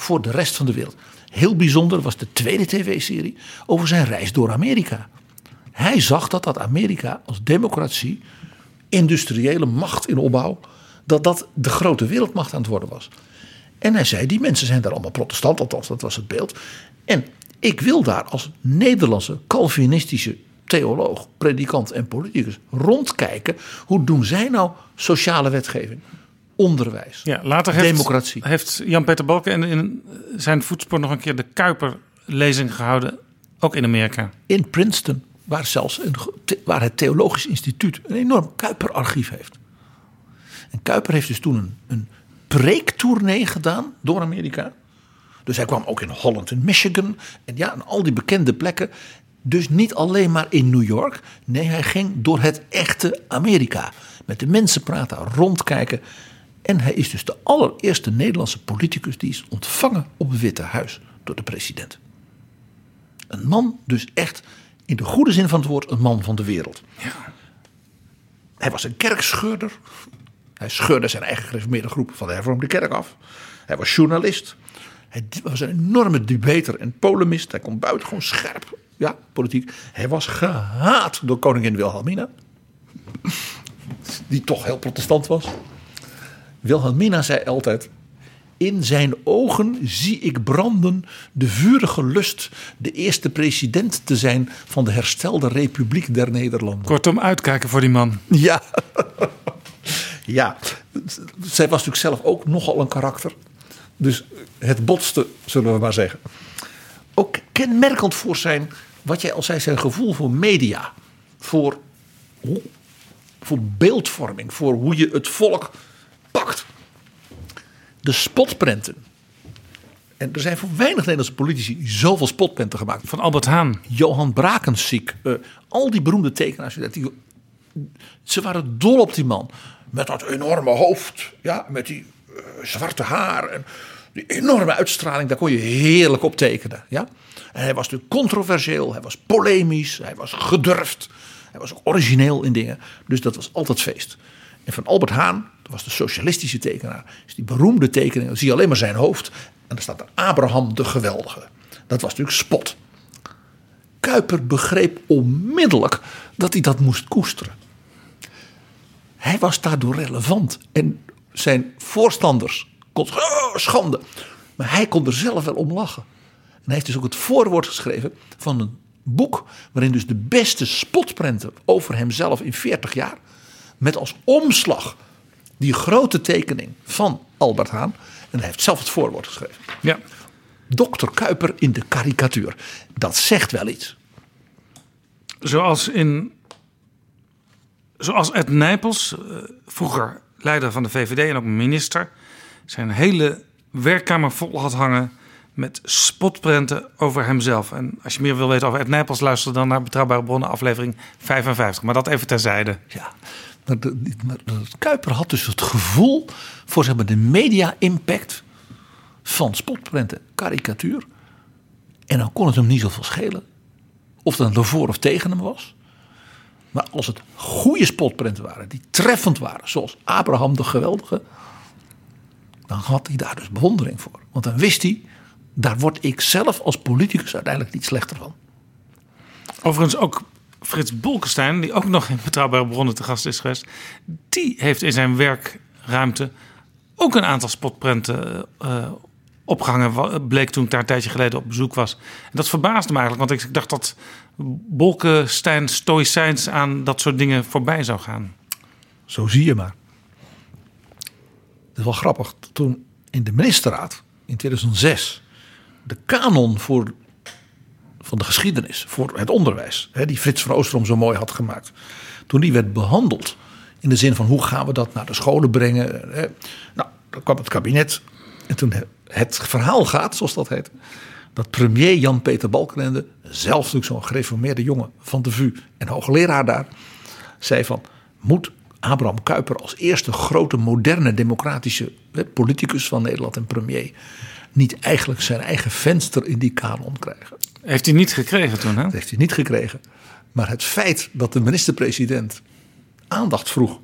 voor de rest van de wereld. Heel bijzonder was de tweede tv-serie over zijn reis door Amerika. Hij zag dat dat Amerika als democratie, industriële macht in opbouw, dat dat de grote wereldmacht aan het worden was. En hij zei, die mensen zijn daar allemaal protestant, althans dat was het beeld. En ik wil daar als Nederlandse Calvinistische theoloog, predikant en politicus rondkijken. Hoe doen zij nou sociale wetgeving, onderwijs, Ja, later heeft, democratie? heeft Jan-Peter Balken in, in zijn voetspoor nog een keer de Kuiper-lezing gehouden. Ook in Amerika. in Princeton, waar zelfs een, waar het Theologisch Instituut een enorm Kuiper-archief heeft. En Kuiper heeft dus toen een, een preektournee gedaan door Amerika. Dus hij kwam ook in Holland en Michigan en ja, en al die bekende plekken. Dus niet alleen maar in New York. Nee, hij ging door het echte Amerika. Met de mensen praten, rondkijken. En hij is dus de allereerste Nederlandse politicus die is ontvangen op het Witte Huis door de president. Een man dus echt in de goede zin van het woord een man van de wereld. Hij was een kerkscheurder. Hij scheurde zijn eigen gereformeerde groep van de hervormde kerk af. Hij was journalist. Hij was een enorme debater en polemist. Hij kon buitengewoon scherp, ja, politiek. Hij was gehaat door koningin Wilhelmina. Die toch heel protestant was. Wilhelmina zei altijd: In zijn ogen zie ik branden de vurige lust de eerste president te zijn van de herstelde Republiek der Nederlanden. Kortom, uitkijken voor die man. Ja. ja, zij was natuurlijk zelf ook nogal een karakter. Dus het botste, zullen we maar zeggen. Ook kenmerkend voor zijn, wat jij al zei, zijn gevoel voor media. Voor, voor beeldvorming, voor hoe je het volk De spotprenten. En er zijn voor weinig Nederlandse politici zoveel spotprenten gemaakt. Van Albert Haan. Johan Brakensiek, eh, al die beroemde tekenaars. Die, ze waren dol op die man. Met dat enorme hoofd, ja, met die eh, zwarte haar en die enorme uitstraling. Daar kon je heerlijk op tekenen. Ja? En hij was natuurlijk controversieel, hij was polemisch, hij was gedurfd. Hij was ook origineel in dingen. Dus dat was altijd feest. En van Albert Haan, dat was de socialistische tekenaar, is die beroemde tekening. Dan zie je alleen maar zijn hoofd. En dan staat er Abraham de Geweldige. Dat was natuurlijk spot. Kuiper begreep onmiddellijk dat hij dat moest koesteren. Hij was daardoor relevant. En zijn voorstanders kon oh, schande. Maar hij kon er zelf wel om lachen. En hij heeft dus ook het voorwoord geschreven van een boek. waarin dus de beste spotprenten over hemzelf in 40 jaar. Met als omslag die grote tekening van Albert Haan. En hij heeft zelf het voorwoord geschreven. Ja. Dr. Kuiper in de karikatuur. Dat zegt wel iets. Zoals in. Zoals Ed Nijpels, eh, vroeger leider van de VVD en ook minister, zijn hele werkkamer vol had hangen met spotprenten over hemzelf. En als je meer wil weten over Ed Nijpels, luister dan naar Betrouwbare Bronnen, aflevering 55. Maar dat even terzijde. Ja, maar, Kuiper had dus het gevoel voor zeg maar, de media-impact van spotprenten, karikatuur. En dan kon het hem niet zoveel schelen. Of dan ervoor of tegen hem was. Maar als het goede spotprenten waren, die treffend waren, zoals Abraham de Geweldige, dan had hij daar dus bewondering voor. Want dan wist hij, daar word ik zelf als politicus uiteindelijk niet slechter van. Overigens ook Frits Bolkestein, die ook nog in Betrouwbare Bronnen te gast is geweest, die heeft in zijn werkruimte ook een aantal spotprenten eh, opgehangen. Bleek toen ik daar een tijdje geleden op bezoek was. En dat verbaasde me eigenlijk, want ik dacht dat Bolkestein stoïcijns aan dat soort dingen voorbij zou gaan. Zo zie je maar. Het is wel grappig. Toen in de ministerraad in 2006 de kanon voor, van de geschiedenis, voor het onderwijs, hè, die Frits van Oosterom zo mooi had gemaakt. Toen die werd behandeld in de zin van hoe gaan we dat naar de scholen brengen. Hè. Nou, dan kwam het kabinet En toen he- het verhaal gaat, zoals dat heet, dat premier Jan-Peter Balkenende, zelf natuurlijk zo'n gereformeerde jongen van de VU en hoogleraar daar, zei van, moet Abraham Kuyper als eerste grote moderne democratische politicus van Nederland en premier niet eigenlijk zijn eigen venster in die kanon krijgen? Heeft hij niet gekregen toen, hè? Dat heeft hij niet gekregen. Maar het feit dat de minister-president aandacht vroeg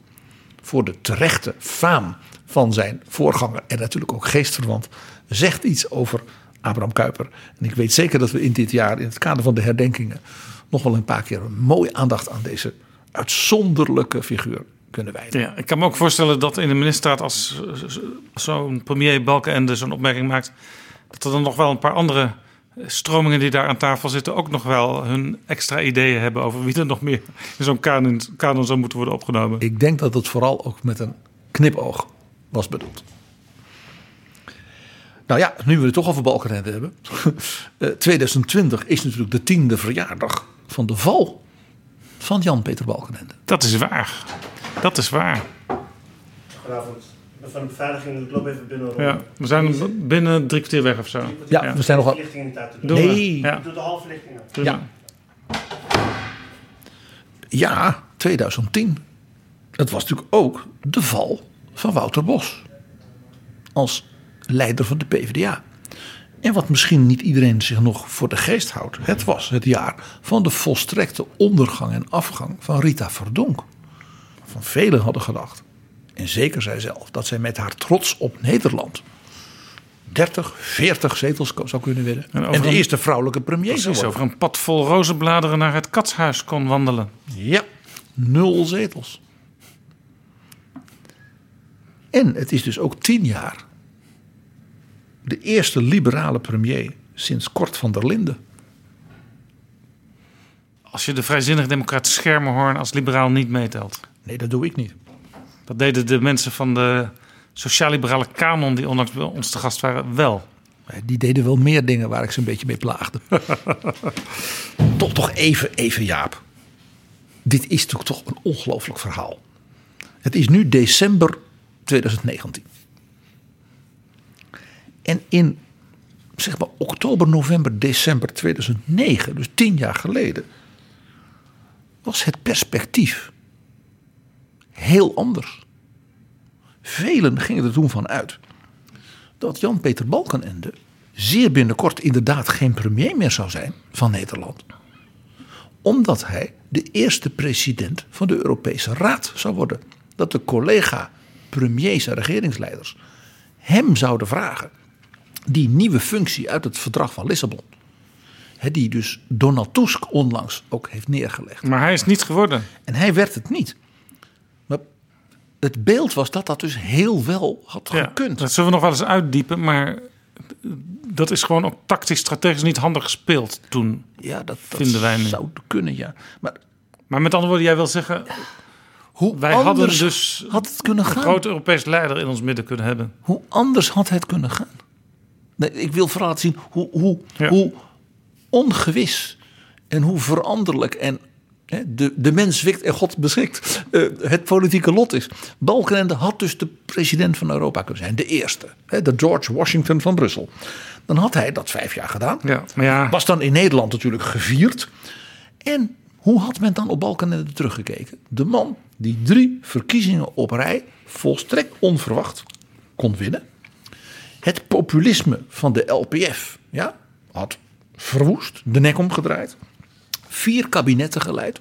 voor de terechte faam van zijn voorganger en natuurlijk ook geestverwant, zegt iets over Abraham Kuyper. En ik weet zeker dat we in dit jaar, in het kader van de herdenkingen, nog wel een paar keer een mooie aandacht aan deze uitzonderlijke figuur kunnen wijden. Ja, ik kan me ook voorstellen dat in de ministerraad als als zo'n premier Balkenende zo'n opmerking maakt, dat er dan nog wel een paar andere stromingen die daar aan tafel zitten ook nog wel hun extra ideeën hebben over wie er nog meer in zo'n kanon, kanon zou moeten worden opgenomen. Ik denk dat het vooral ook met een knipoog was bedoeld. Nou ja, nu we het toch over Balkenende hebben. Eh, 2020 is natuurlijk de tiende verjaardag van de val van Jan-Peter Balkenende. Dat is waar. Dat is waar. Goedenavond. Van de beveiliging, ik loop even binnen. Ja, we zijn binnen drie kwartier weg of zo. Ja, we zijn nog wel... Verlichting in de te doen. Nee. Ja, Ik doe de halve lichting aan. Ja. Ja, 2010. Het was natuurlijk ook de val van Wouter Bos. Als leider van de PvdA. En wat misschien niet iedereen zich nog voor de geest houdt. Het was het jaar van de volstrekte ondergang en afgang van Rita Verdonk. Van velen hadden gedacht. En zeker zij zelf. Dat zij met haar trots op Nederland. 30, 40 zetels zou kunnen winnen. En de een- eerste vrouwelijke premier zou worden. over een pad vol rozenbladeren naar het katshuis kon wandelen. Ja, nul zetels. En het is dus ook tien jaar de eerste liberale premier sinds Kort van der Linden. Als je de vrijzinnig democraat Schermerhorn als liberaal niet meetelt. Nee, dat doe ik niet. Dat deden de mensen van de sociaal-liberale kanon die onlangs bij ons te gast waren wel. Die deden wel meer dingen waar ik ze een beetje mee plaagde. toch, toch even, even Jaap. Dit is natuurlijk toch een ongelooflijk verhaal. Het is nu december 2019. En in zeg maar oktober, november, december 2009, dus tien jaar geleden, was het perspectief heel anders. Velen gingen er toen van uit dat Jan-Peter Balkenende zeer binnenkort inderdaad geen premier meer zou zijn van Nederland. Omdat hij de eerste president van de Europese Raad zou worden. Dat de collega premiers en regeringsleiders hem zouden vragen die nieuwe functie uit het verdrag van Lissabon. Die dus Donald Tusk onlangs ook heeft neergelegd. Maar hij is niet geworden. En hij werd het niet. Het beeld was dat dat dus heel wel had Ja, gekund. dat zullen we nog wel eens uitdiepen, maar dat is gewoon ook tactisch, strategisch niet handig gespeeld toen. Ja, dat, dat Vinden wij nu. zou kunnen, ja. Maar Maar met andere woorden, jij wil zeggen, hoe wij anders hadden dus had het kunnen een gaan? grote Europees leider in ons midden kunnen hebben. Hoe anders had het kunnen gaan? Nee, ik wil vooral laten zien hoe, hoe, Ja. hoe ongewis en hoe veranderlijk en de, de mens wikt en God beschikt eh, het politieke lot is. Balkenende had dus de president van Europa kunnen zijn, de eerste. Hè, de George Washington van Brussel. Dan had hij dat vijf jaar gedaan. Ja, maar ja, Was dan in Nederland natuurlijk gevierd. En hoe had men dan op Balkenende teruggekeken? De man die drie verkiezingen op rij volstrekt onverwacht kon winnen. Het populisme van de LPF ja, had verwoest, de nek omgedraaid. Vier kabinetten geleid.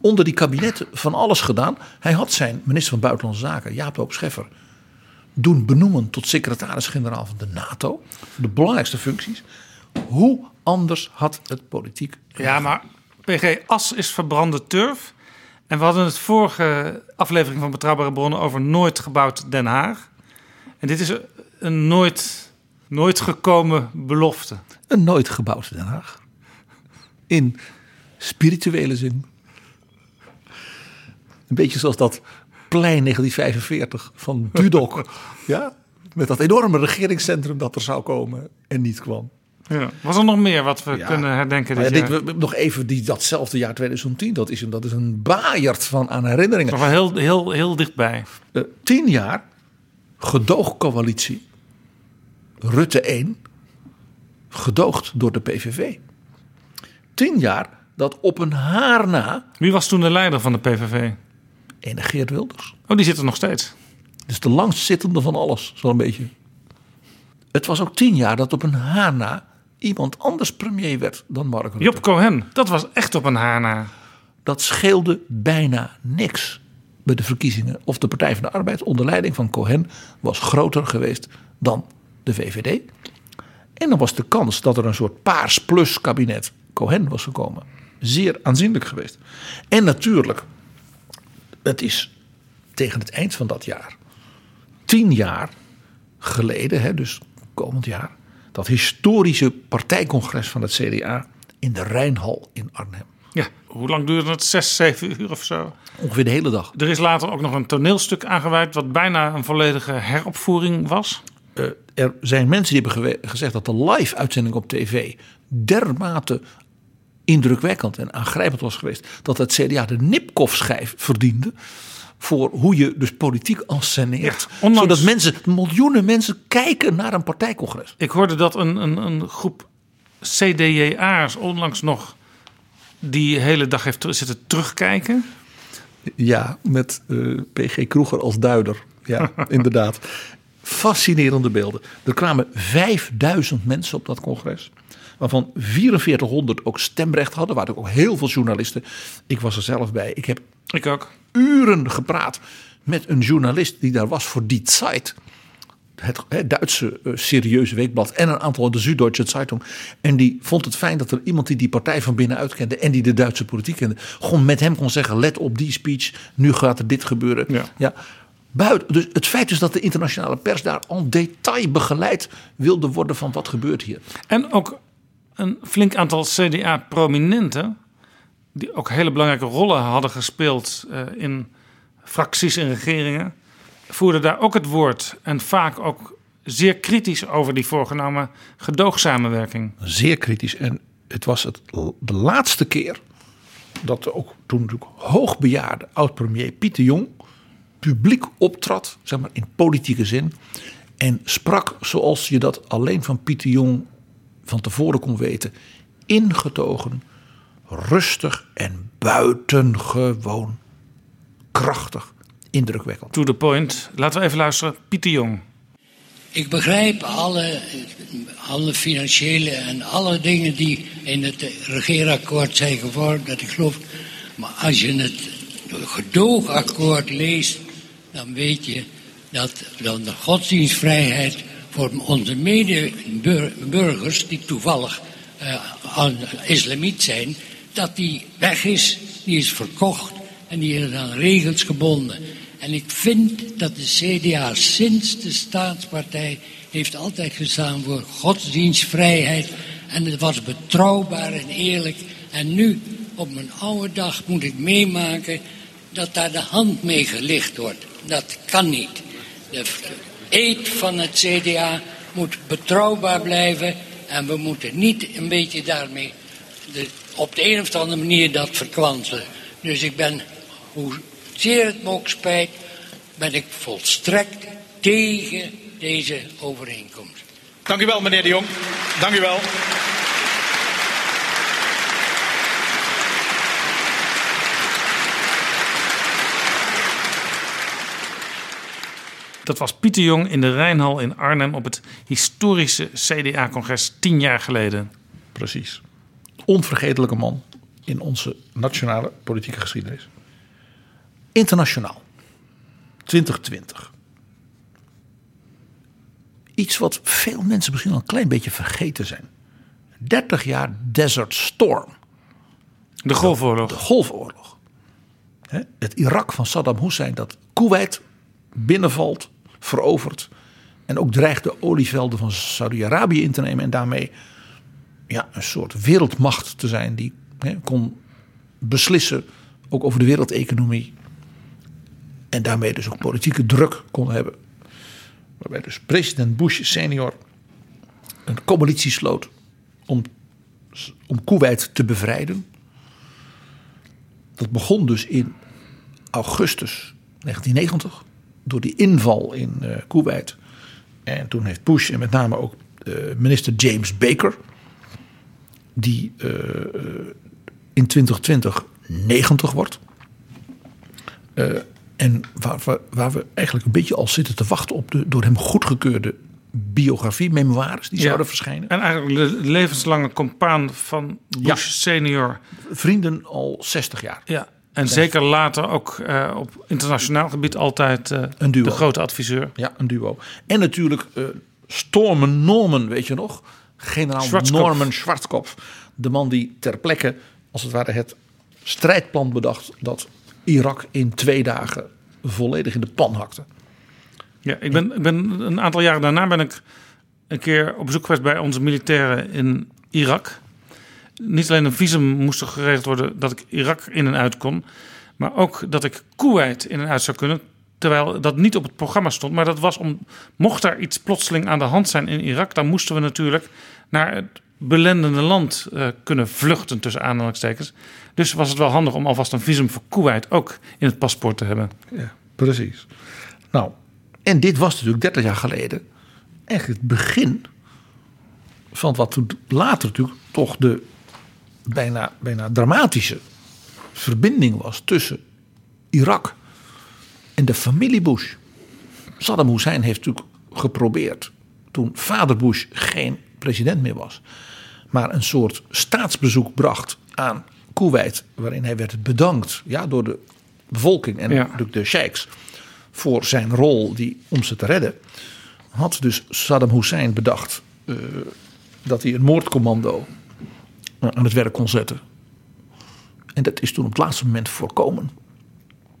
Onder die kabinetten van alles gedaan. Hij had zijn minister van Buitenlandse Zaken, Jaap Hoop Scheffer, doen benoemen tot secretaris-generaal van de NATO. De belangrijkste functies. Hoe anders had het politiek ja, maar PG, as is verbrande turf. En we hadden het vorige aflevering van Betrouwbare Bronnen over nooit gebouwd Den Haag. En dit is een nooit, nooit gekomen belofte. Een nooit gebouwd Den Haag. In spirituele zin. Een beetje zoals dat plein 1945 van Dudok. ja? Met dat enorme regeringscentrum dat er zou komen en niet kwam. Ja. Was er nog meer wat we Ja. kunnen herdenken dit ja, dit, we- nog even die, datzelfde jaar 2010. Dat is, een, dat is een baaierd van aan herinneringen. Nog wel heel, heel, heel dichtbij. Eh, tien jaar gedoogcoalitie Rutte 1, gedoogd door de PVV. Tien jaar dat op een haar na Wie was toen de leider van de PVV? ene Geert Wilders. Oh, die zit er nog steeds. Dus de langstzittende van alles, zo'n beetje. Het was ook tien jaar dat op een haar na iemand anders premier werd dan Mark Rutte. Job Cohen, dat was echt op een haar na. Dat scheelde bijna niks bij de verkiezingen. Of de Partij van de Arbeid onder leiding van Cohen was groter geweest dan de VVD. En dan was de kans dat er een soort paars plus kabinet Cohen was gekomen. Zeer aanzienlijk geweest. En natuurlijk, het is tegen het eind van dat jaar, tien jaar geleden, hè, dus komend jaar, dat historische partijcongres van het CDA in de Rijnhal in Arnhem. Ja, hoe lang duurde het? Zes, zeven uur of zo? Ongeveer de hele dag. Er is later ook nog een toneelstuk aangeweid... wat bijna een volledige heropvoering was. Eh, er zijn mensen die hebben gezegd dat de live uitzending op tv dermate indrukwekkend en aangrijpend was geweest dat het CDA de Nipkoff-schijf verdiende voor hoe je dus politiek Ja, onlangs- zodat mensen, miljoenen mensen kijken naar een partijcongres. Ik hoorde dat een, een, een groep CDJA'ers onlangs nog... die hele dag heeft zitten terugkijken. Ja, met eh, PG Kroeger als duider. Ja, inderdaad. Fascinerende beelden. Er kwamen 5000 mensen op dat congres. Waarvan 4400 ook stemrecht hadden. Waren ook heel veel journalisten. Ik was er zelf bij. Ik heb Ik ook. uren gepraat met een journalist die daar was voor Die Zeit. Het, het Duitse eh, serieuze weekblad en een aantal de Süddeutsche Zeitung. En die vond het fijn dat er iemand die die partij van binnenuit kende en die de Duitse politiek kende, gewoon met hem kon zeggen: let op die speech, nu gaat er dit gebeuren. Ja. buiten, dus het feit is dat de internationale pers daar en detail begeleid wilde worden van wat gebeurt hier. En ook een flink aantal CDA-prominenten... die ook hele belangrijke rollen hadden gespeeld... eh, in fracties en regeringen... voerden daar ook het woord. En vaak ook zeer kritisch over die voorgenomen gedoogsamenwerking. zeer kritisch. En het was het, de laatste keer dat ook toen natuurlijk hoogbejaarde oud-premier Pieter Jong publiek optrad, zeg maar in politieke zin. En sprak zoals je dat alleen van Pieter Jong van tevoren kon weten. Ingetogen, rustig en buitengewoon krachtig, indrukwekkend. To the point. Laten we even luisteren. Pieter Jong. Ik begrijp alle, alle financiële en alle dingen die in het regeerakkoord zijn geworden, ik geloof. Maar als je het gedoogakkoord leest, dan weet je dat dan de godsdienstvrijheid voor onze medeburgers, die toevallig eh, islamiet zijn, dat die weg is, die is verkocht en die is aan regels gebonden. En ik vind dat de CDA sinds de staatspartij heeft altijd gestaan voor godsdienstvrijheid. En het was betrouwbaar en eerlijk. En nu, op mijn oude dag, moet ik meemaken dat daar de hand mee gelicht wordt. Dat kan niet. De eed van het CDA moet betrouwbaar blijven. En we moeten niet een beetje daarmee de, op de een of andere manier dat verkwanselen. Dus ik ben, hoe zeer het me ook spijt, ben ik volstrekt tegen deze overeenkomst. Dank u wel, meneer de Jong. Dank u wel. Dat was Pieter Jong in de Rijnhal in Arnhem op het historische CDA-congres tien jaar geleden. Precies. Onvergetelijke man in onze nationale politieke geschiedenis. Internationaal. 2020. Iets wat veel mensen misschien al een klein beetje vergeten zijn. 30 jaar Desert Storm. De Golfoorlog. De Golfoorlog. Het Irak van Saddam Hussein dat Kuwait binnenvalt, verovert. En ook dreigt de olievelden van Saudi-Arabië in te nemen. En daarmee ja, een soort wereldmacht te zijn die kon beslissen ook over de wereldeconomie. En daarmee dus ook politieke druk kon hebben. Waarbij dus president Bush senior een coalitie sloot om, om Kuwait te bevrijden. Dat begon dus in augustus 1990 door die inval in eh Kuwait. En toen heeft Bush en met name ook eh, minister James Baker, die eh, in 2020 90 wordt. En waar we, waar we eigenlijk een beetje al zitten te wachten op de door hem goedgekeurde biografie, memoires die Ja. zouden verschijnen. En eigenlijk de levenslange compaan van Bush Ja. senior. Vrienden al 60 jaar. Ja. En zeker later ook eh, op internationaal gebied altijd eh, Een duo. de grote adviseur. Ja, een duo. En natuurlijk eh Stormen Norman, weet je nog? Generaal Schwarzkopf. Norman Schwarzkopf. De man die ter plekke, als het ware, het strijdplan bedacht... dat Irak in twee dagen volledig in de pan hakte. Ja, ik ben, ik ben een aantal jaren daarna ben ik een keer op bezoek geweest bij onze militairen in Irak. Niet alleen een visum moest er geregeld worden dat ik Irak in en uit kon, maar ook dat ik Kuwait in en uit zou kunnen. Terwijl dat niet op het programma stond, maar dat was om, mocht er iets plotseling aan de hand zijn in Irak, dan moesten we natuurlijk naar het belendende land eh, kunnen vluchten, tussen aanhalingstekens. Dus was het wel handig om alvast een visum voor Kuwait ook in het paspoort te hebben. Ja, precies. Nou, en dit was natuurlijk 30 jaar geleden eigenlijk het begin van wat toen later natuurlijk toch de bijna, bijna dramatische verbinding was tussen Irak en de familie Bush. Saddam Hussein heeft natuurlijk geprobeerd toen vader Bush geen president meer was, maar een soort staatsbezoek bracht aan Kuwait, waarin hij werd bedankt ja, door de bevolking en Ja. natuurlijk de sheiks voor zijn rol die, om ze te redden. Had dus Saddam Hussein bedacht eh, dat hij een moordcommando aan het werk kon zetten. En dat is toen op het laatste moment voorkomen.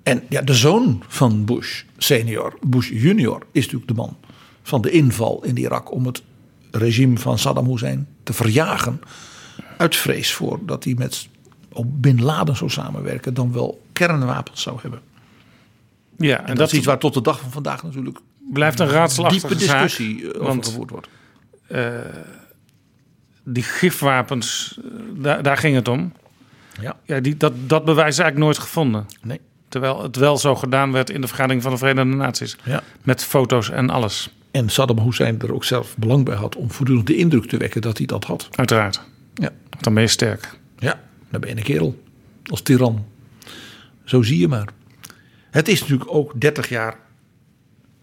En ja, de zoon van Bush senior, Bush junior, is natuurlijk de man van de inval in Irak om het regime van Saddam Hussein te verjagen. Uit vrees voor dat hij met Bin Laden zou samenwerken, dan wel kernwapens zou hebben. Ja, En, dat, is iets waar tot de dag van vandaag natuurlijk blijft een raadselachtige diepe zaak, discussie eh, over want gevoerd wordt. Die gifwapens, eh, daar, daar ging het om. Ja. Ja, die, dat, dat bewijs is eigenlijk nooit gevonden. Nee. Terwijl het wel zo gedaan werd in de vergadering van de Verenigde Naties. Ja. Met foto's en alles, En Saddam Hussein er ook zelf belang bij had om voortdurend de indruk te wekken dat hij dat had. uiteraard. Ja, Dan ben je sterk. ja dan ben je een kerel. Als tiran. Zo zie je maar. Het is natuurlijk ook 30 jaar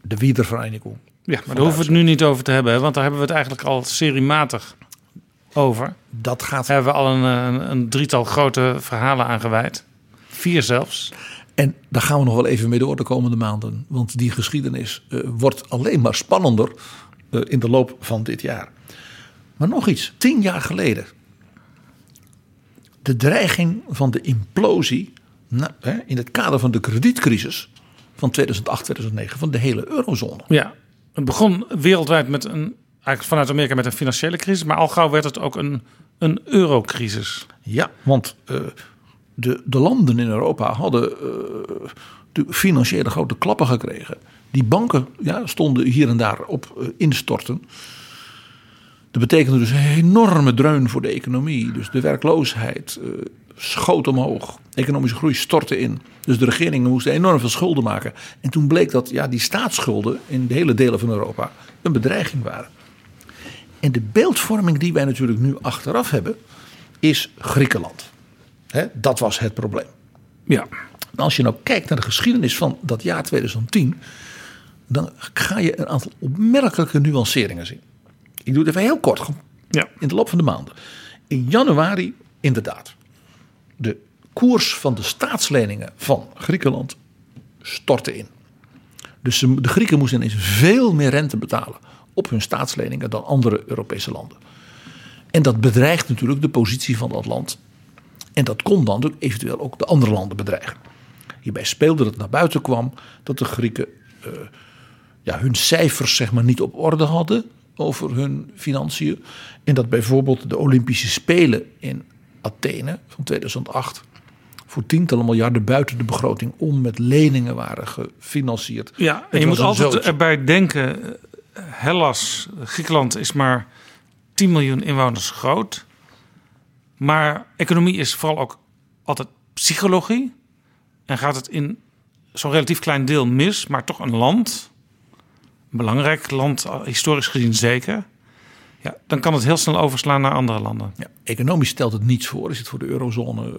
de wiedervereniging. Ja, maar daar hoeven we het nu niet over te hebben. hè, Want daar hebben we het eigenlijk al seriematig over. Dat gaat. Daar hebben we al een, een, een drietal grote verhalen aan gewijd. Vier zelfs. En daar gaan we nog wel even mee door de komende maanden. Want die geschiedenis eh, wordt alleen maar spannender eh, in de loop van dit jaar. Maar nog iets. Tien jaar geleden. De dreiging van de implosie na- hè, in het kader van de kredietcrisis van 2008, 2009 van de hele eurozone. Ja, het begon wereldwijd met een, eigenlijk vanuit Amerika met een financiële crisis. Maar al gauw werd het ook een, een eurocrisis. Ja, want eh, de, de landen in Europa hadden eh, financiële grote klappen gekregen. Die banken ja, stonden hier en daar op eh, instorten. Dat betekende dus een enorme dreun voor de economie. Dus de werkloosheid schoot omhoog. Economische groei stortte in. Dus de regeringen moesten enorm veel schulden maken. En toen bleek dat ja, die staatsschulden in de hele delen van Europa een bedreiging waren. En de beeldvorming die wij natuurlijk nu achteraf hebben, is Griekenland. Dat was het probleem. Ja, als je nou kijkt naar de geschiedenis van dat jaar 2010, dan ga je een aantal opmerkelijke nuanceringen zien. Ik doe het even heel kort, ja. in de loop van de maanden. In januari, inderdaad, de koers van de staatsleningen van Griekenland stortte in. Dus de Grieken moesten ineens veel meer rente betalen op hun staatsleningen dan andere Europese landen. En dat bedreigt natuurlijk de positie van dat land. En dat kon dan natuurlijk eventueel ook de andere landen bedreigen. Hierbij speelde het naar buiten kwam dat de Grieken eh, ja, hun cijfers zeg maar, niet op orde hadden over hun financiën. En dat bijvoorbeeld de Olympische Spelen in Athene van 2008 voor tientallen miljarden buiten de begroting om met leningen waren gefinancierd. Ja, en je moet altijd erbij denken, Hellas, Griekenland is maar 10 miljoen inwoners groot. Maar economie is vooral ook altijd psychologie. En gaat het in zo'n relatief klein deel mis, maar toch een land belangrijk land, historisch gezien zeker. Ja, dan kan het heel snel overslaan naar andere landen. Ja, economisch stelt het niets voor. Is het voor de eurozone? eh,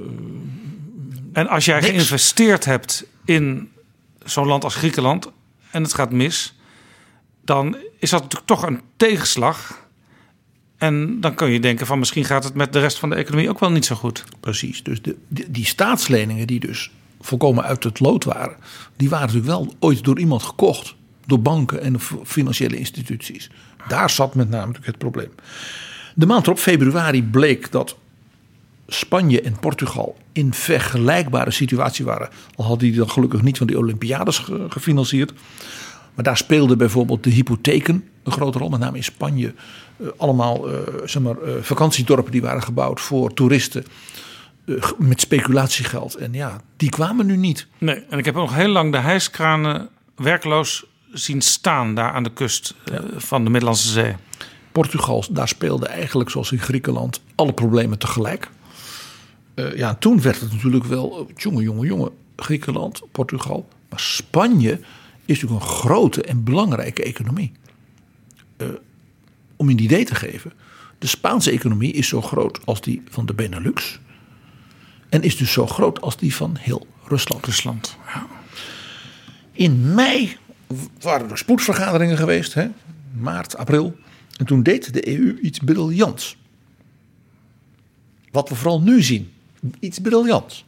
En als jij Niks. geïnvesteerd hebt in zo'n land als Griekenland en het gaat mis, dan is dat natuurlijk toch een tegenslag. En dan kun je denken van misschien gaat het met de rest van de economie ook wel niet zo goed. Precies. Dus de, die, staatsleningen die dus volkomen uit het lood waren, die waren natuurlijk wel ooit door iemand gekocht. Door banken en financiële instituties. Daar zat met name natuurlijk het probleem. De maand erop, februari, bleek dat Spanje en Portugal in vergelijkbare situatie waren. Al hadden die dan gelukkig niet van die Olympiades ge- gefinancierd. Maar daar speelden bijvoorbeeld de hypotheken een grote rol. Met name in Spanje. eh, allemaal eh, zeg maar, eh, vakantiedorpen die waren gebouwd voor toeristen. met speculatiegeld. En ja, die kwamen nu niet. Nee, en ik heb nog heel lang de hijskranen werkloos zien staan daar aan de kust van de Middellandse Zee. Portugal, daar speelden eigenlijk zoals in Griekenland alle problemen tegelijk. Ja, toen werd het natuurlijk wel, jongen, jongen, jongen, Griekenland, Portugal. Maar Spanje is natuurlijk een grote en belangrijke economie. Eh, om je een idee te geven, de Spaanse economie is zo groot als die van de Benelux. En is dus zo groot als die van heel Rusland. Rusland, ja. In mei waren er spoedvergaderingen geweest, hè? maart, april. En toen deed de EU iets briljants. Wat we vooral nu zien, iets briljants.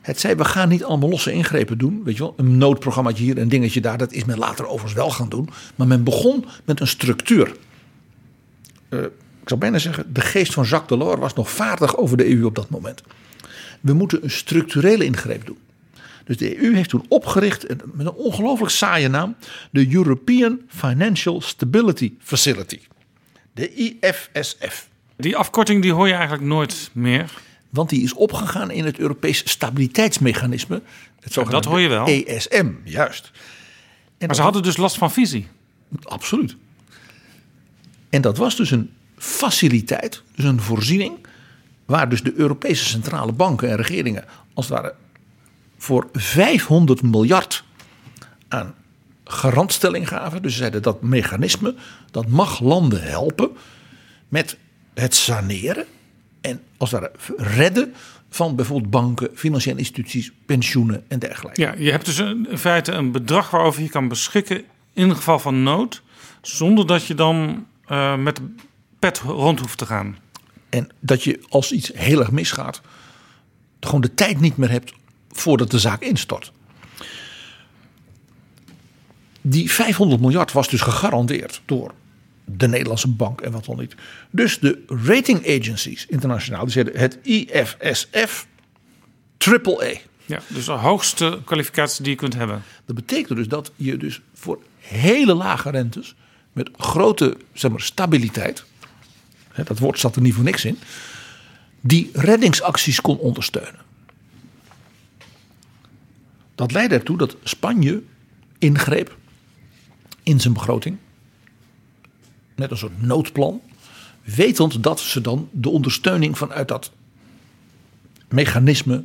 Het zei, we gaan niet allemaal losse ingrepen doen. Weet je wel, een noodprogrammaatje hier, een dingetje daar. Dat is men later overigens wel gaan doen. Maar men begon met een structuur. Eh, ik zou bijna zeggen, de geest van Jacques Delors was nog vaardig over de EU op dat moment. We moeten een structurele ingreep doen. Dus de EU heeft toen opgericht, met een ongelooflijk saaie naam, de European Financial Stability Facility. De IFSF. Die afkorting die hoor je eigenlijk nooit meer. Want die is opgegaan in het Europees Stabiliteitsmechanisme. Het zogenaamde dat hoor je wel. ESM, juist. En Maar ze hadden dus last van visie. Absoluut. En dat was dus een faciliteit, dus een voorziening, waar dus de Europese centrale banken en regeringen als het ware voor 500 miljard aan garantstelling gaven. Dus ze zeiden dat mechanisme, dat mag landen helpen met het saneren en als het ware redden van bijvoorbeeld banken, financiële instituties, pensioenen en dergelijke. Ja, je hebt dus een- in feite een bedrag waarover je kan beschikken in geval van nood, zonder dat je dan eh, met de pet rond hoeft te gaan. En dat je als iets heel erg misgaat, gewoon de tijd niet meer hebt voordat de zaak instort. Die 500 miljard was dus gegarandeerd door de Nederlandse bank en wat dan niet. Dus de rating agencies internationaal, die zeiden het IFSF AAA. Ja, dus de hoogste kwalificatie die je kunt hebben. Dat betekent dus dat je dus voor hele lage rentes, met grote zeg maar, stabiliteit, hè, dat woord zat er niet voor niks in, die reddingsacties kon ondersteunen. Dat leidde ertoe dat Spanje ingreep in zijn begroting met een soort noodplan, wetend dat ze dan de ondersteuning vanuit dat mechanisme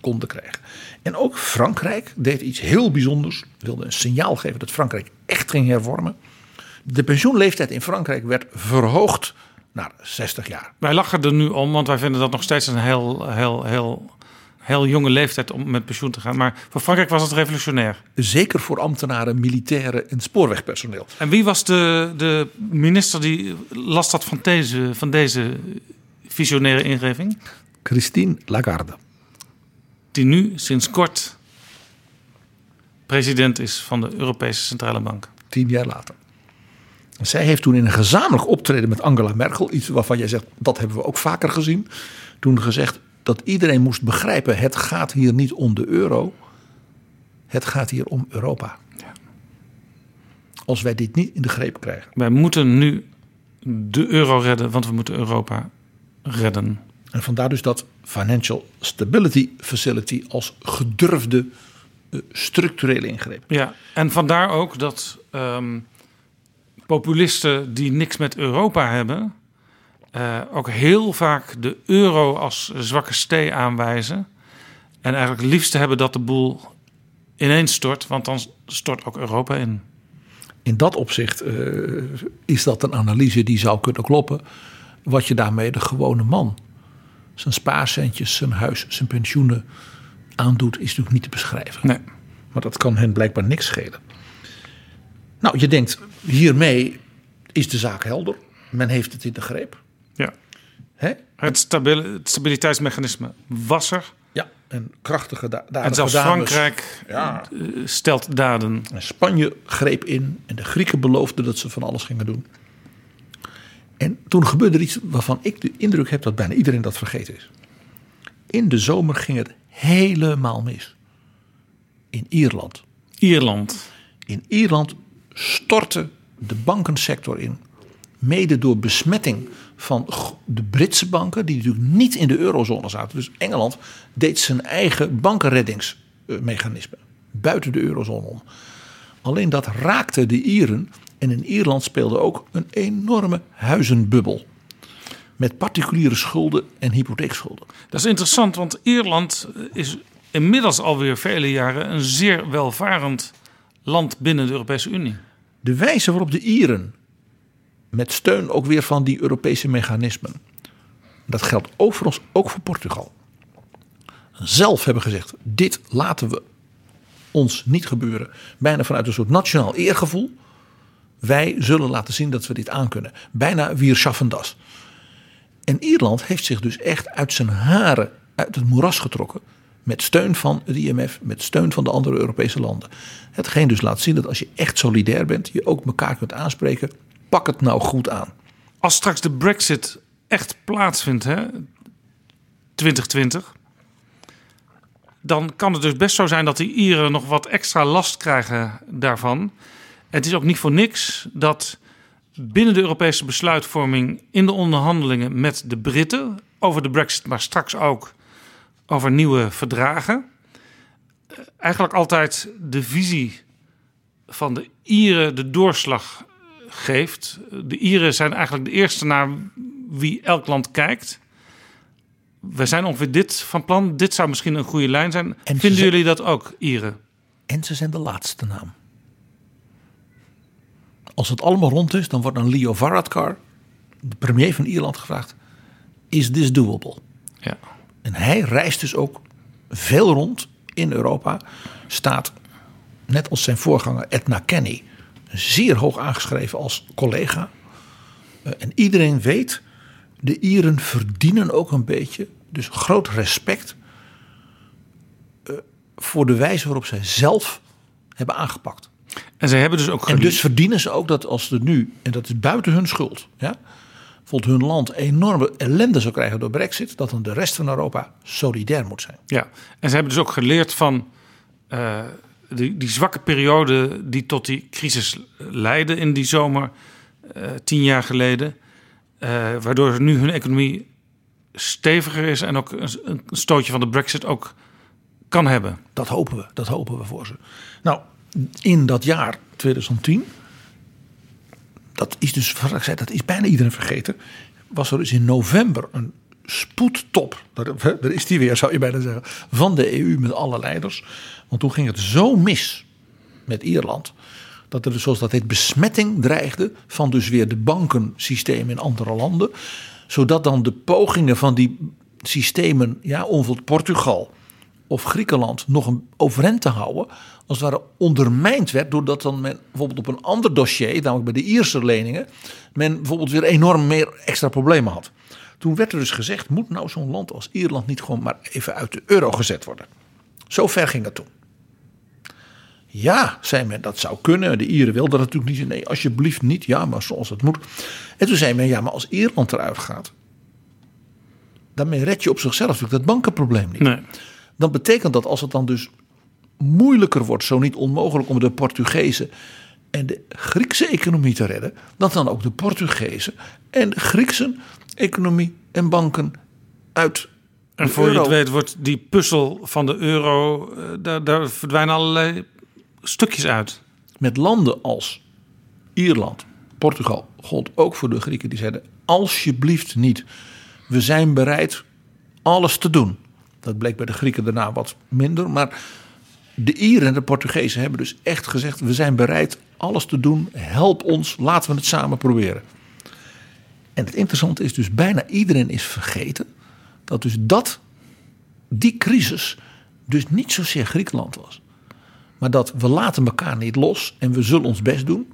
konden krijgen. En ook Frankrijk deed iets heel bijzonders, wilde een signaal geven dat Frankrijk echt ging hervormen. De pensioenleeftijd in Frankrijk werd verhoogd naar 60 jaar. Wij lachen er nu om, want wij vinden dat nog steeds een heel, heel, heel, heel jonge leeftijd om met pensioen te gaan. Maar voor Frankrijk was het revolutionair. Zeker voor ambtenaren, militairen en spoorwegpersoneel. En wie was de, de minister die last had van deze, van deze visionaire ingeving? Christine Lagarde. Die nu sinds kort president is van de Europese Centrale Bank. Tien jaar later. Zij heeft toen in een gezamenlijk optreden met Angela Merkel, iets waarvan jij zegt dat hebben we ook vaker gezien, toen gezegd dat iedereen moest begrijpen: het gaat hier niet om de euro, het gaat hier om Europa. Als wij dit niet in de greep krijgen. Wij moeten nu de euro redden, want we moeten Europa redden. En vandaar dus dat Financial Stability Facility als gedurfde eh, structurele ingreep. Ja, en vandaar ook dat ehm, populisten die niks met Europa hebben, eh, ook heel vaak de euro als zwakke stee aanwijzen. En eigenlijk het liefste hebben dat de boel ineens stort, want dan stort ook Europa in. in dat opzicht eh, is dat een analyse die zou kunnen kloppen. Wat je daarmee de gewone man, zijn spaarcentjes, zijn huis, zijn pensioenen aandoet, is natuurlijk niet te beschrijven. Nee. Maar dat kan hen blijkbaar niks schelen. Nou, je denkt, hiermee is de zaak helder. Men heeft het in de greep. Ja. Hè? Het, stabiliteitsmechanisme was er. Ja, en krachtige da daden En zelfs dus- Frankrijk Ja. eh, stelt daden. En Spanje greep in en de Grieken beloofden dat ze van alles gingen doen. En toen gebeurde er iets waarvan ik de indruk heb dat bijna iedereen dat vergeten is. In de zomer ging het helemaal mis. In Ierland. Ierland. In Ierland stortte de bankensector in. Mede door besmetting van de Britse banken, die natuurlijk niet in de eurozone zaten. Dus Engeland deed zijn eigen bankenreddingsmechanisme buiten de eurozone om. Alleen dat raakte de Ieren. En in Ierland speelde ook een enorme huizenbubbel. Met particuliere schulden en hypotheekschulden. Dat is interessant, want Ierland is inmiddels alweer vele jaren een zeer welvarend land binnen de Europese Unie. De wijze waarop de Ieren, met steun ook weer van die Europese mechanismen, dat geldt ons, ook voor Portugal, zelf hebben gezegd: dit laten we ons niet gebeuren. Bijna vanuit een soort nationaal eergevoel. Wij zullen laten zien dat we dit aankunnen. Bijna wir schaffen das. En Ierland heeft zich dus echt uit zijn haren uit het moeras getrokken. Met steun van het IMF, met steun van de andere Europese landen. Hetgeen dus laat zien dat als je echt solidair bent, je ook elkaar kunt aanspreken. Pak het nou goed aan. Als straks de Brexit echt plaatsvindt, hè, 2020, dan kan het dus best zo zijn dat die Ieren nog wat extra last krijgen daarvan. Het is ook niet voor niks dat binnen de Europese besluitvorming in de onderhandelingen met de Britten over de Brexit, maar straks ook over nieuwe verdragen, eh, eigenlijk altijd de visie van de Ieren de doorslag geeft. De Ieren zijn eigenlijk de eerste naar wie elk land kijkt. We zijn ongeveer dit van plan. Dit zou misschien een goede lijn zijn. En Vinden zijn- jullie dat ook, Ieren? En ze zijn de laatste naam. Als het allemaal rond is, dan wordt aan Leo Varadkar, de premier van Ierland, gevraagd: Is this doable? Ja. En hij reist dus ook veel rond in Europa. Staat, net als zijn voorganger Edna Kenny, zeer hoog aangeschreven als collega. Eh, En iedereen weet, de Ieren verdienen ook een beetje, dus groot respect eh, voor de wijze waarop zij zelf hebben aangepakt. En ze hebben dus ook En dus verdienen ze ook dat als er nu, en dat is buiten hun schuld, ja, bijvoorbeeld hun land enorme ellende zou krijgen door Brexit, dat dan de rest van Europa solidair moet zijn. Ja, en ze hebben dus ook geleerd van eh, die, die zwakke periode die tot die crisis leidde in die zomer eh, tien jaar geleden. eh, waardoor nu hun economie steviger is en ook een, een stootje van de brexit ook kan hebben. Dat hopen we, dat hopen we voor ze. Nou, in dat jaar 2010, dat is dus, wat ik zei, dat is bijna iedereen vergeten, was er dus in november een spoedtop, daar is die weer zou je bijna zeggen, van de EU met alle leiders. Want toen ging het zo mis met Ierland, dat er zoals dat heet besmetting dreigde van dus weer de bankensystemen in andere landen. Zodat dan de pogingen van die systemen, ja, bijvoorbeeld Portugal of Griekenland nog een overeind te houden, als het ware ondermijnd werd, doordat dan men bijvoorbeeld op een ander dossier, namelijk bij de Ierse leningen, men bijvoorbeeld weer enorm meer extra problemen had. Toen werd er dus gezegd, moet nou zo'n land als Ierland niet gewoon maar even uit de euro gezet worden? Zo ver ging het toen. Ja, zei men, dat zou kunnen. De Ieren wilden dat natuurlijk niet. Nee, alsjeblieft niet. Ja, maar zoals het moet. En toen zei men, ja, maar als Ierland eruit gaat, daarmee red je op zichzelf natuurlijk dat bankenprobleem niet. Nee. Dan betekent dat als het dan dus moeilijker wordt, zo niet onmogelijk om de Portugese en de Griekse economie te redden, dat dan ook de Portugese en de Griekse economie en banken uit En voor je het weet wordt die puzzel van de euro, eh, daar, daar verdwijnen allerlei stukjes uit. met landen als Ierland, Portugal, gold ook voor de Grieken die zeiden: alsjeblieft niet. We zijn bereid alles te doen. Dat bleek bij de Grieken daarna wat minder, maar de Ieren en de Portugezen hebben dus echt gezegd: we zijn bereid alles te doen. Help ons, laten we het samen proberen. En het interessante is dus bijna iedereen is vergeten dat dus dat, die crisis, dus niet zozeer Griekenland was. Maar dat we laten elkaar niet los en we zullen ons best doen.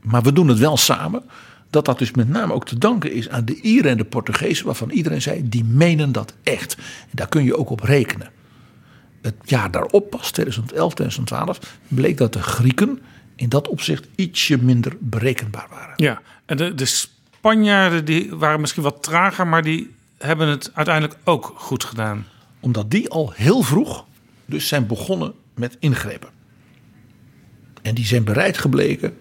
Maar we doen het wel samen. Dat dat dus met name ook te danken is aan de Ieren en de Portugezen. Waarvan iedereen zei, die menen dat echt. En daar kun je ook op rekenen. Het jaar daarop, pas 2011, 2012, bleek dat de Grieken in dat opzicht ietsje minder berekenbaar waren. Ja, en de, de Spanjaarden die waren misschien wat trager, maar die hebben het uiteindelijk ook goed gedaan. Omdat die al heel vroeg dus zijn begonnen met ingrepen. En die zijn bereid gebleken,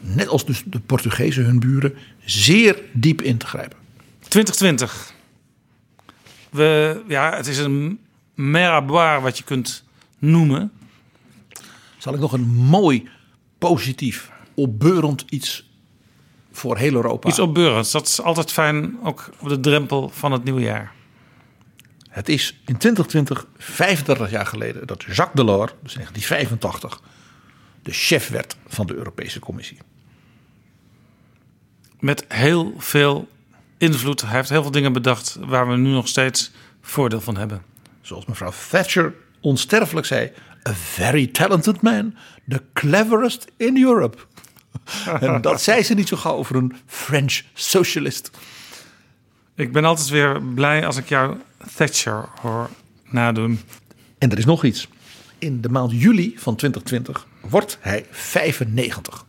net als dus de Portugezen hun buren, zeer diep in te grijpen. 2020. We, ja, het is een meraboir wat je kunt noemen. Zal ik nog een mooi, positief, opbeurend iets voor heel Europa. Iets opbeurends. Dat is altijd fijn, ook op de drempel van het nieuwe jaar. Het is in 2020, 35 jaar geleden, dat Jacques Delors, dus in 1985, de chef werd van de Europese Commissie. Met heel veel invloed. Hij heeft heel veel dingen bedacht waar we nu nog steeds voordeel van hebben. Zoals mevrouw Thatcher onsterfelijk zei: A very talented man, the cleverest in Europe. en dat zei ze niet zo gauw over een French socialist. Ik ben altijd weer blij als ik jou Thatcher hoor nadoen. En er is nog iets. In de maand juli van 2020 wordt hij 95.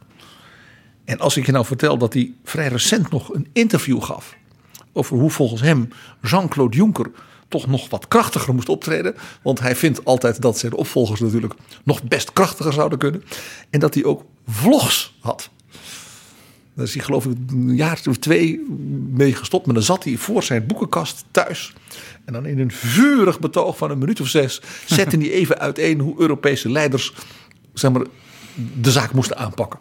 En als ik je nou vertel dat hij vrij recent nog een interview gaf over hoe volgens hem Jean-Claude Juncker toch nog wat krachtiger moest optreden. Want hij vindt altijd dat zijn opvolgers natuurlijk nog best krachtiger zouden kunnen. En dat hij ook vlogs had. Daar is hij geloof ik een jaar of twee mee gestopt. Maar dan zat hij voor zijn boekenkast thuis. En dan in een vurig betoog van een minuut of zes zette hij even uiteen hoe Europese leiders zeg maar, de zaak moesten aanpakken.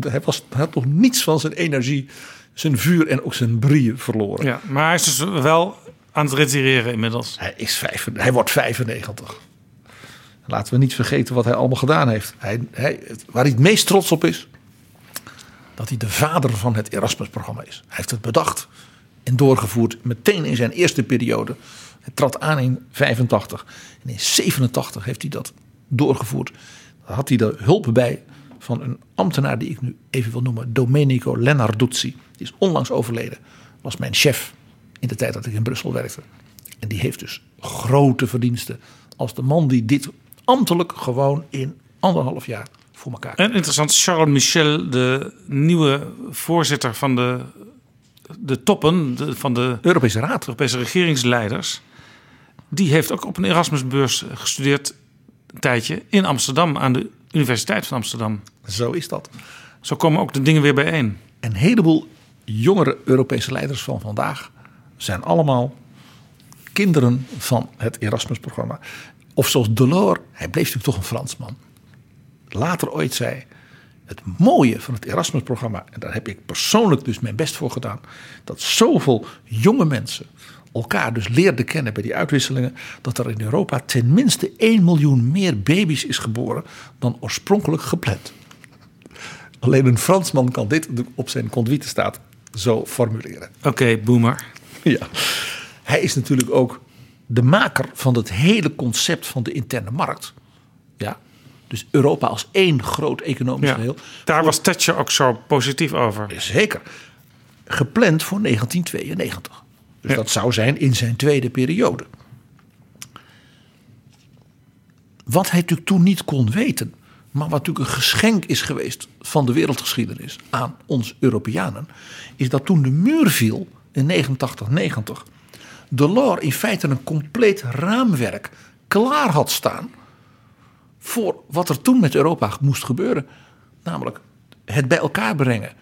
Hij, was, hij had nog niets van zijn energie, zijn vuur en ook zijn brie verloren. Ja, maar hij is dus wel aan het retireren inmiddels. Hij, is vijf, hij wordt 95. Laten we niet vergeten wat hij allemaal gedaan heeft. Hij, hij, waar hij het meest trots op is, dat hij de vader van het Erasmus-programma is. Hij heeft het bedacht en doorgevoerd meteen in zijn eerste periode. Hij trad aan in 85 en in 87 heeft hij dat doorgevoerd. Daar had hij de hulp bij van een ambtenaar die ik nu even wil noemen, Domenico Lennarduzzi. Die is onlangs overleden. Was mijn chef in de tijd dat ik in Brussel werkte. En die heeft dus grote verdiensten als de man die dit ambtelijk gewoon in anderhalf jaar voor elkaar En interessant, Charles Michel, de nieuwe voorzitter van de, de toppen van de Europese Raad, Europese regeringsleiders, die heeft ook op een Erasmusbeurs gestudeerd een tijdje in Amsterdam aan de Universiteit van Amsterdam. Zo is dat. Zo komen ook de dingen weer bijeen. Een heleboel jongere Europese leiders van vandaag zijn allemaal kinderen van het Erasmus-programma. Of zoals Delors, hij bleef natuurlijk toch een Fransman. Later ooit zei, het mooie van het Erasmus-programma, en daar heb ik persoonlijk dus mijn best voor gedaan, dat zoveel jonge mensen elkaar dus leerden kennen bij die uitwisselingen, dat er in Europa tenminste 1 miljoen meer baby's is geboren dan oorspronkelijk gepland. Alleen een Fransman kan dit op zijn conduite staat zo formuleren. Oké, boomer. Ja. Hij is natuurlijk ook de maker van het hele concept van de interne markt. Ja. Dus Europa als één groot economisch Ja, geheel. daar was Thatcher ook zo positief over. Zeker. Gepland voor 1992. Dus dat zou zijn in zijn tweede periode. Wat hij natuurlijk toen niet kon weten, maar wat natuurlijk een geschenk is geweest van de wereldgeschiedenis aan ons Europeanen, is dat toen de muur viel in 89, 90, Delors in feite een compleet raamwerk klaar had staan voor wat er toen met Europa moest gebeuren. Namelijk het bij elkaar brengen.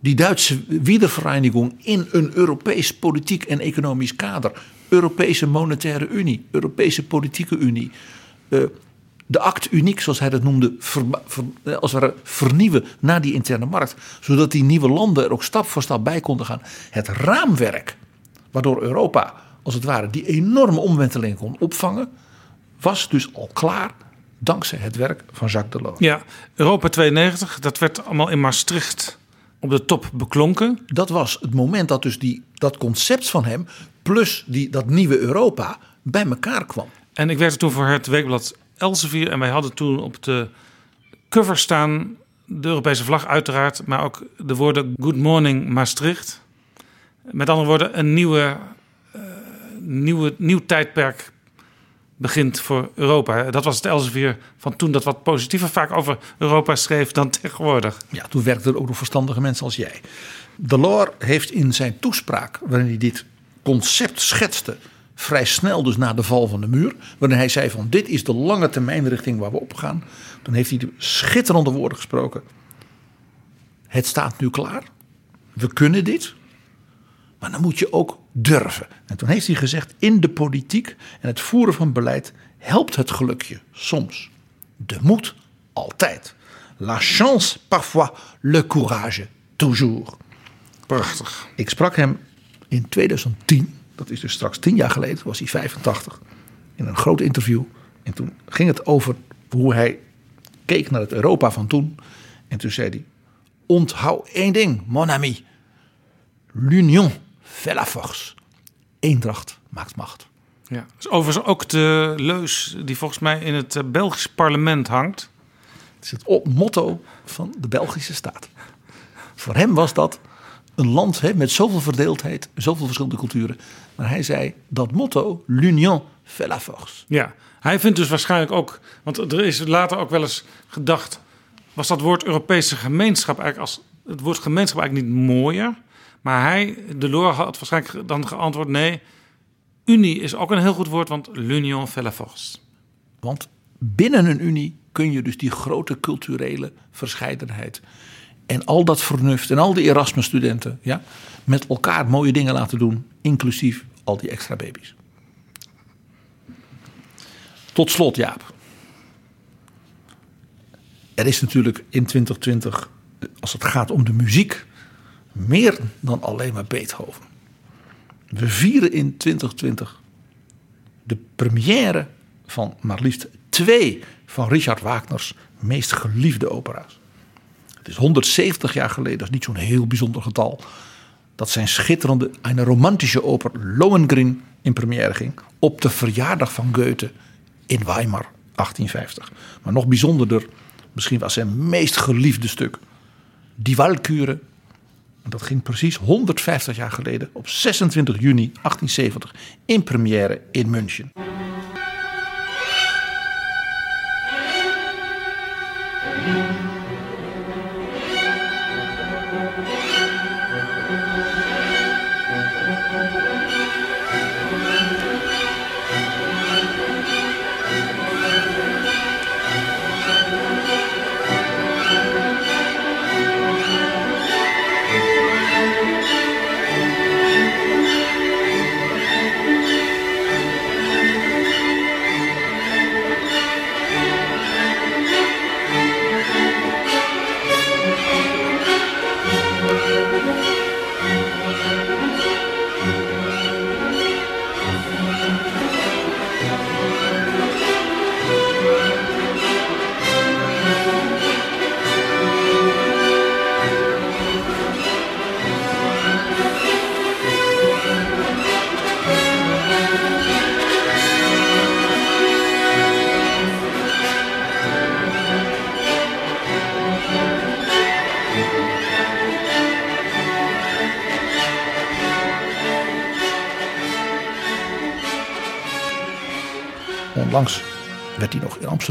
Die Duitse wiedervereniging in een Europees politiek en economisch kader. Europese monetaire unie, Europese politieke unie. eh, de act uniek, zoals hij dat noemde, eh, als ware vernieuwen naar die interne markt. Zodat die nieuwe landen er ook stap voor stap bij konden gaan. Het raamwerk waardoor Europa, als het ware, die enorme omwenteling kon opvangen, was dus al klaar dankzij het werk van Jacques Delors. Ja, Europa 92, dat werd allemaal in Maastricht op de top beklonken. Dat was het moment dat dus die, dat concept van hem plus die, dat nieuwe Europa bij elkaar kwam. En ik werkte toen voor het weekblad Elsevier en wij hadden toen op de cover staan de Europese vlag uiteraard, maar ook de woorden Good Morning Maastricht. Met andere woorden, een nieuwe, eh, nieuwe, nieuw tijdperk begint voor Europa. Dat was het Elsevier van toen dat wat positiever vaak over Europa schreef dan tegenwoordig. Ja, toen werkten er ook nog verstandige mensen als jij. Delors heeft in zijn toespraak, waarin hij dit concept schetste, vrij snel dus na de val van de muur, waarin hij zei van dit is de lange termijn richting waar we op gaan, dan heeft hij de schitterende woorden gesproken. Het staat nu klaar. We kunnen dit. Maar dan moet je ook durven. En toen heeft hij gezegd: in de politiek en het voeren van beleid helpt het gelukje soms. De moed altijd. La chance parfois, le courage toujours. Prachtig. Ik sprak hem in 2010, dat is dus straks tien jaar geleden, was hij 85, in een groot interview. En toen ging het over hoe hij keek naar het Europa van toen. En toen zei hij: Onthoud één ding, mon ami. L'union fait la force. Eendracht maakt macht. Ja. Dat is overigens ook de leus die volgens mij in het eh, Belgisch parlement hangt. Het is het motto van de Belgische staat. Voor hem was dat een land hè, met zoveel verdeeldheid, zoveel verschillende culturen. Maar hij zei dat motto, l'union fait la force. Ja, hij vindt dus waarschijnlijk ook, want er is later ook wel eens gedacht, was dat woord Europese gemeenschap eigenlijk als het woord gemeenschap eigenlijk niet mooier, maar hij, Delors, had waarschijnlijk dan geantwoord nee, unie is ook een heel goed woord, want l'union fait la force. Want binnen een unie kun je dus die grote culturele verscheidenheid en al dat vernuft en al die Erasmus-studenten ja, met elkaar mooie dingen laten doen, inclusief al die extra baby's. Tot slot, Jaap. Er is natuurlijk in 2020, als het gaat om de muziek, meer dan alleen maar Beethoven. We vieren in 2020 de première van maar liefst twee van Richard Wagner's meest geliefde opera's. Het is 170 jaar geleden, dat is niet zo'n heel bijzonder getal, dat zijn schitterende, een romantische oper Lohengrin in première ging op de verjaardag van Goethe in Weimar 1850. Maar nog bijzonderder, misschien was zijn meest geliefde stuk, Die Walküre. Dat ging precies 150 jaar geleden op 26 juni 1870 in première in München.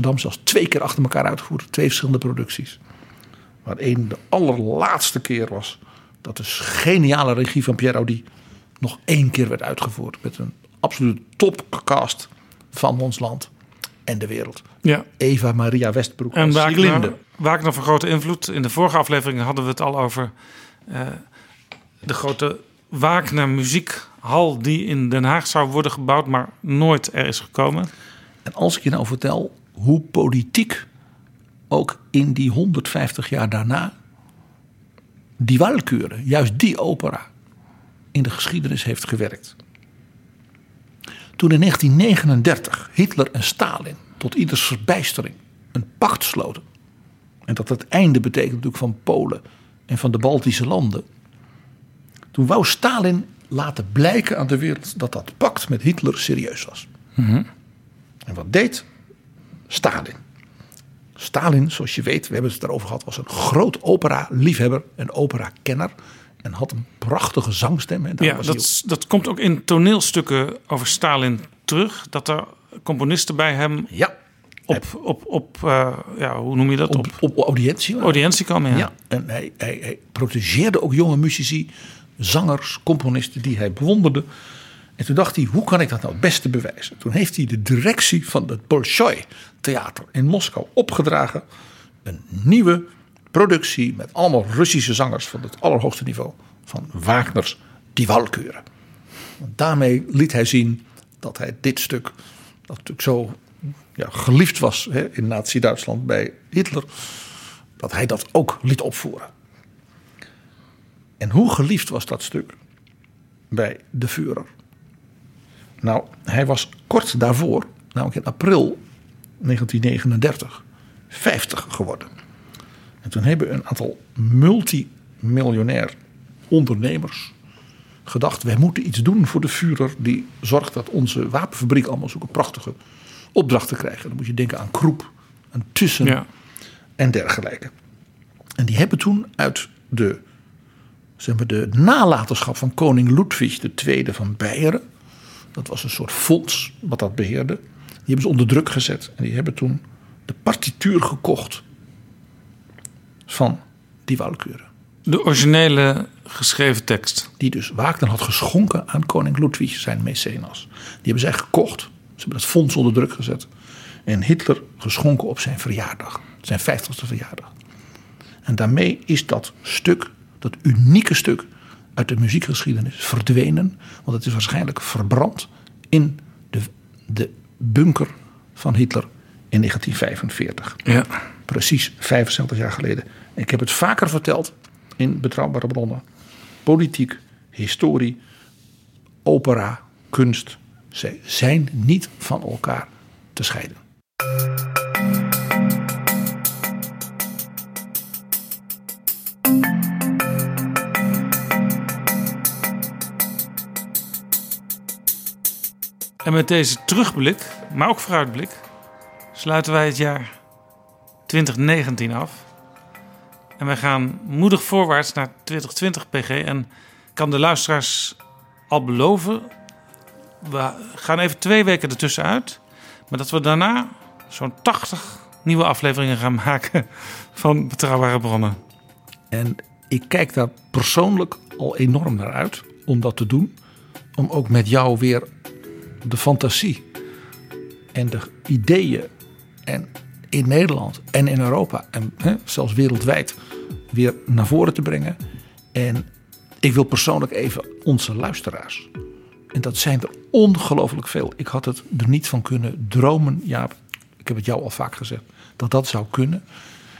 Amsterdam zelfs twee keer achter elkaar uitgevoerd. Twee verschillende producties. Waar één de allerlaatste keer was dat de geniale regie van Pierre Audi nog één keer werd uitgevoerd. Met een absolute topcast van ons land en de wereld. Ja. Eva Maria Westbroek En Wagner. Wagner van grote invloed. In de vorige aflevering hadden we het al over eh, de grote Wagner muziekhal die in Den Haag zou worden gebouwd, maar nooit er is gekomen. En als ik je nou vertel hoe politiek ook in die 150 jaar daarna die Walküre, juist die opera, in de geschiedenis heeft gewerkt. Toen in 1939 Hitler en Stalin tot ieders verbijstering een pact sloten. En dat het einde betekent natuurlijk van Polen en van de Baltische landen. Toen wou Stalin laten blijken aan de wereld dat dat pact met Hitler serieus was. En wat deed Stalin? Stalin, zoals je weet, we hebben het erover gehad, was een groot opera-liefhebber en opera-kenner. En had een prachtige zangstem. En Ja, was dat, dat komt ook in toneelstukken over Stalin terug. Dat er componisten bij hem ja, op, op, op eh, ja, hoe noem je dat? op, op audiëntie. audiëntie kwamen. Ja. Ja, en hij, hij, hij protegeerde ook jonge muzici, zangers, componisten die hij bewonderde. En toen dacht hij, hoe kan ik dat nou het beste bewijzen? Toen heeft hij de directie van het Bolshoi Theater in Moskou opgedragen. Een nieuwe productie met allemaal Russische zangers van het allerhoogste niveau. Van Wagner's Die Walküre. Daarmee liet hij zien dat hij dit stuk, dat natuurlijk zo ja, geliefd was hè, in Nazi-Duitsland bij Hitler, dat hij dat ook liet opvoeren. En hoe geliefd was dat stuk bij de Führer? Nou, hij was kort daarvoor, namelijk in april 1939, 50 geworden. En toen hebben een aantal multimiljonair ondernemers gedacht: wij moeten iets doen voor de Führer die zorgt dat onze wapenfabriek allemaal zulke prachtige opdrachten krijgen. Dan moet je denken aan Kroep, aan Tussen Ja. en dergelijke. En die hebben toen uit de, zeg maar, de nalatenschap van koning Ludwig II van Beieren. Dat was een soort fonds wat dat beheerde. Die hebben ze onder druk gezet. En die hebben toen de partituur gekocht van die Walküre. De originele geschreven tekst. Die dus Wagner had geschonken aan koning Ludwig, zijn mecenas. Die hebben zij gekocht. Ze hebben dat fonds onder druk gezet. En Hitler geschonken op zijn verjaardag. Zijn 50ste verjaardag. En daarmee is dat stuk, dat unieke stuk uit de muziekgeschiedenis verdwenen. Want het is waarschijnlijk verbrand in de, de bunker van Hitler in 1945. Ja. Precies 75 jaar geleden. Ik heb het vaker verteld in betrouwbare bronnen. Politiek, historie, opera, kunst. Zij zijn niet van elkaar te scheiden. En met deze terugblik, maar ook vooruitblik, sluiten wij het jaar 2019 af. En wij gaan moedig voorwaarts naar 2020 PG. En kan de luisteraars al beloven, we gaan even twee weken ertussen uit. Maar dat we daarna zo'n 80 nieuwe afleveringen gaan maken van Betrouwbare Bronnen. En ik kijk daar persoonlijk al enorm naar uit om dat te doen. Om ook met jou weer de fantasie en de ideeën en in Nederland en in Europa en hè, zelfs wereldwijd weer naar voren te brengen. En ik wil persoonlijk even onze luisteraars. En dat zijn er ongelooflijk veel. Ik had het er niet van kunnen dromen, Jaap. Ik heb het jou al vaak gezegd, dat dat zou kunnen.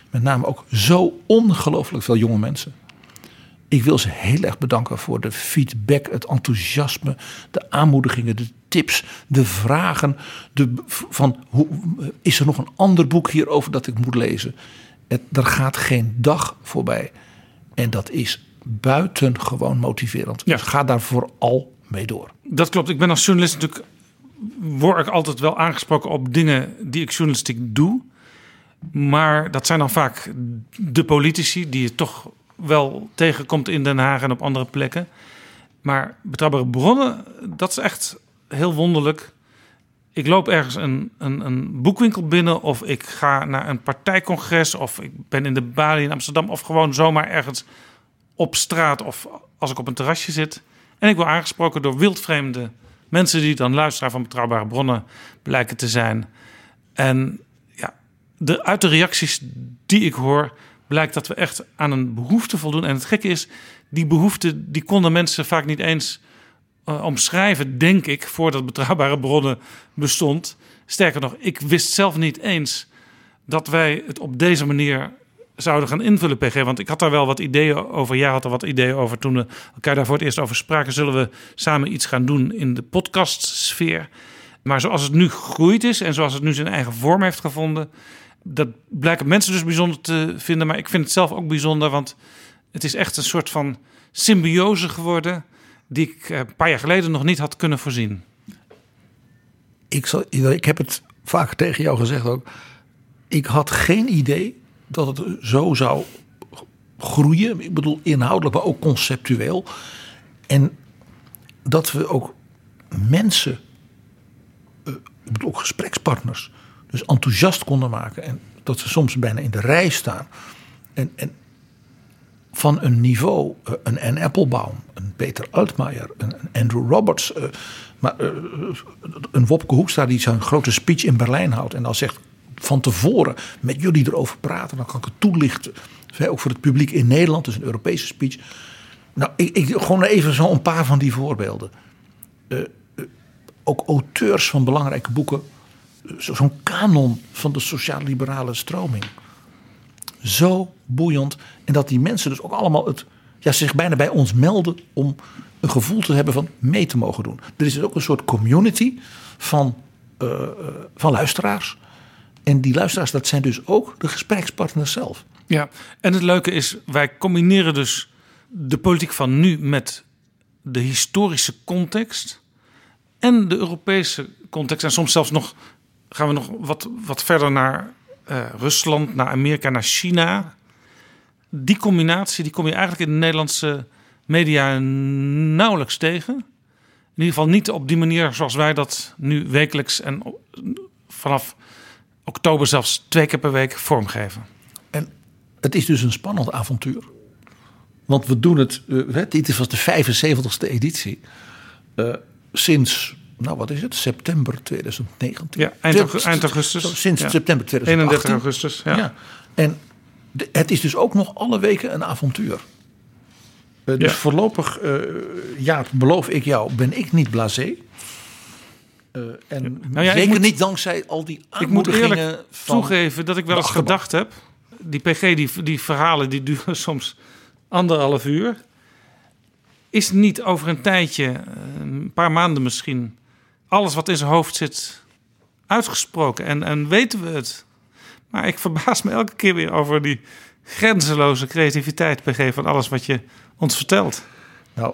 Met name ook zo ongelooflijk veel jonge mensen. Ik wil ze heel erg bedanken voor de feedback, het enthousiasme, de aanmoedigingen, de tips, de vragen. De, van hoe, is er nog een ander boek hierover dat ik moet lezen? Het, er gaat geen dag voorbij. En dat is buitengewoon motiverend. Ja. Dus ga daar vooral mee door. Dat klopt. Ik ben als journalist natuurlijk. word ik altijd wel aangesproken op dingen die ik journalistiek doe. Maar dat zijn dan vaak de politici die je toch wel tegenkomt in Den Haag en op andere plekken. Maar betrouwbare bronnen, dat is echt heel wonderlijk. Ik loop ergens een, een, een boekwinkel binnen of ik ga naar een partijcongres of ik ben in de Bali in Amsterdam of gewoon zomaar ergens op straat of als ik op een terrasje zit. En ik word aangesproken door wildvreemde mensen die dan luisteraar van betrouwbare bronnen blijken te zijn. En ja, de, uit de reacties die ik hoor, blijkt dat we echt aan een behoefte voldoen. En het gekke is, die behoefte die konden mensen vaak niet eens omschrijven, denk ik, voordat betrouwbare bronnen bestond. Sterker nog, ik wist zelf niet eens dat wij het op deze manier zouden gaan invullen, PG. Want ik had daar wel wat ideeën over. Jij had er wat ideeën over toen we elkaar daar voor het eerst over spraken. Zullen we samen iets gaan doen in de podcastsfeer? Maar zoals het nu gegroeid is en zoals het nu zijn eigen vorm heeft gevonden, dat blijken mensen dus bijzonder te vinden. Maar ik vind het zelf ook bijzonder, want het is echt een soort van symbiose geworden die ik eh, een paar jaar geleden nog niet had kunnen voorzien. Ik, zal, ik heb het vaak tegen jou gezegd ook. Ik had geen idee dat het zo zou groeien. Ik bedoel inhoudelijk, maar ook conceptueel. En dat we ook mensen, eh, ik bedoel ook gesprekspartners, dus enthousiast konden maken. En dat ze soms bijna in de rij staan. En, en van een niveau, eh, een Anne Applebaum, een Peter Altmaier, een Andrew Roberts, eh, maar, een Wopke Hoekstra die zo'n grote speech in Berlijn houdt en dan zegt van tevoren met jullie erover praten, dan kan ik het toelichten. Ook voor het publiek in Nederland, dus een Europese speech. Nou, ik, ik gewoon even zo een paar van die voorbeelden. ook auteurs van belangrijke boeken zo'n kanon van de sociaal-liberale stroming. Zo boeiend. En dat die mensen dus ook allemaal het, ja, zich bijna bij ons melden om een gevoel te hebben van mee te mogen doen. Er is dus ook een soort community van, uh, van luisteraars. En die luisteraars, dat zijn dus ook de gesprekspartners zelf. Ja, en het leuke is, wij combineren dus de politiek van nu met de historische context en de Europese context. En soms zelfs nog gaan we nog wat, wat verder naar uh, Rusland, naar Amerika, naar China. Die combinatie die kom je eigenlijk in de Nederlandse media nauwelijks tegen. In ieder geval niet op die manier zoals wij dat nu wekelijks en vanaf oktober zelfs twee keer per week vormgeven. En het is dus een spannend avontuur. Want we doen het, uh, dit was de 75ste editie. Uh, sinds nou wat is het, september 2019. Ja, eind, augustus. sinds ja. september 2018. 31 augustus, ja. ja. En de, het is dus ook nog alle weken een avontuur. Uh, dus voorlopig, uh, ja, beloof ik jou, ben ik niet blasé. Uh, en nou ja, zeker moet, niet dankzij al die aanmoedigingen. Ik moet eerlijk toegeven dat ik wel eens gedacht heb... die PG, die, die verhalen, die duren soms anderhalf uur... is niet over een tijdje, een paar maanden misschien alles wat in zijn hoofd zit uitgesproken. En, en weten we het. Maar ik verbaas me elke keer weer over die grenzeloze creativiteit, PG, van alles wat je ons vertelt. Nou,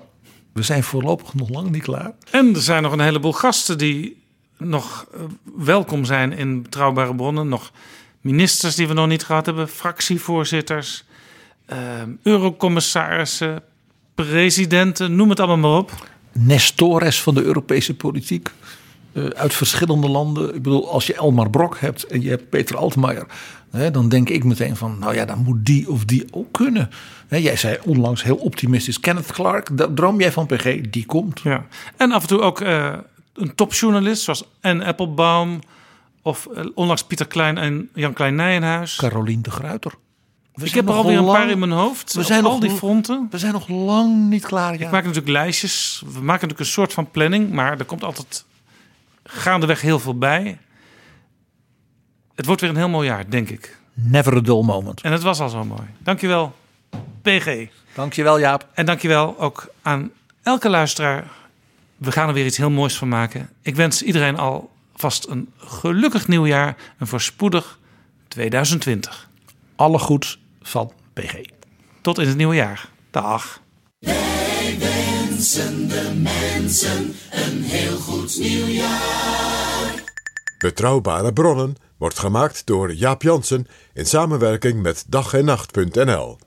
we zijn voorlopig nog lang niet klaar. En er zijn nog een heleboel gasten die nog eh, welkom zijn in betrouwbare bronnen. Nog ministers die we nog niet gehad hebben, fractievoorzitters, uh, eurocommissarissen, presidenten, noem het allemaal maar op. Nestores van de Europese politiek. Uh, uit verschillende landen. Ik bedoel, als je Elmar Brok hebt en je hebt Peter Altmaier. Hè, dan denk ik meteen van, nou ja, dan moet die of die ook kunnen. Hè, jij zei onlangs heel optimistisch, Kenneth Clark, daar droom jij van PG, die komt. Ja. En af en toe ook uh, een topjournalist zoals Anne Applebaum. Of uh, onlangs Pieter Klein en Jan Klein Nijenhuis. Carolien de Gruiter. We ik heb er alweer een paar in mijn hoofd. We zijn al die fronten. We zijn nog lang niet klaar. Ja. Ik maak natuurlijk lijstjes. We maken natuurlijk een soort van planning. Maar er komt altijd gaandeweg heel veel bij. Het wordt weer een heel mooi jaar, denk ik. Never a dull moment. En het was al zo mooi. Dankjewel, PG. Dankjewel, Jaap. En dankjewel ook aan elke luisteraar. We gaan er weer iets heel moois van maken. Ik wens iedereen alvast een gelukkig nieuwjaar. En voorspoedig 2020. Alle goeds van PG. Tot in het nieuwe jaar. Dag. Wensen de mensen een heel goed nieuwjaar. Betrouwbare bronnen wordt gemaakt door Jaap Jansen in samenwerking met dag en nacht.nl.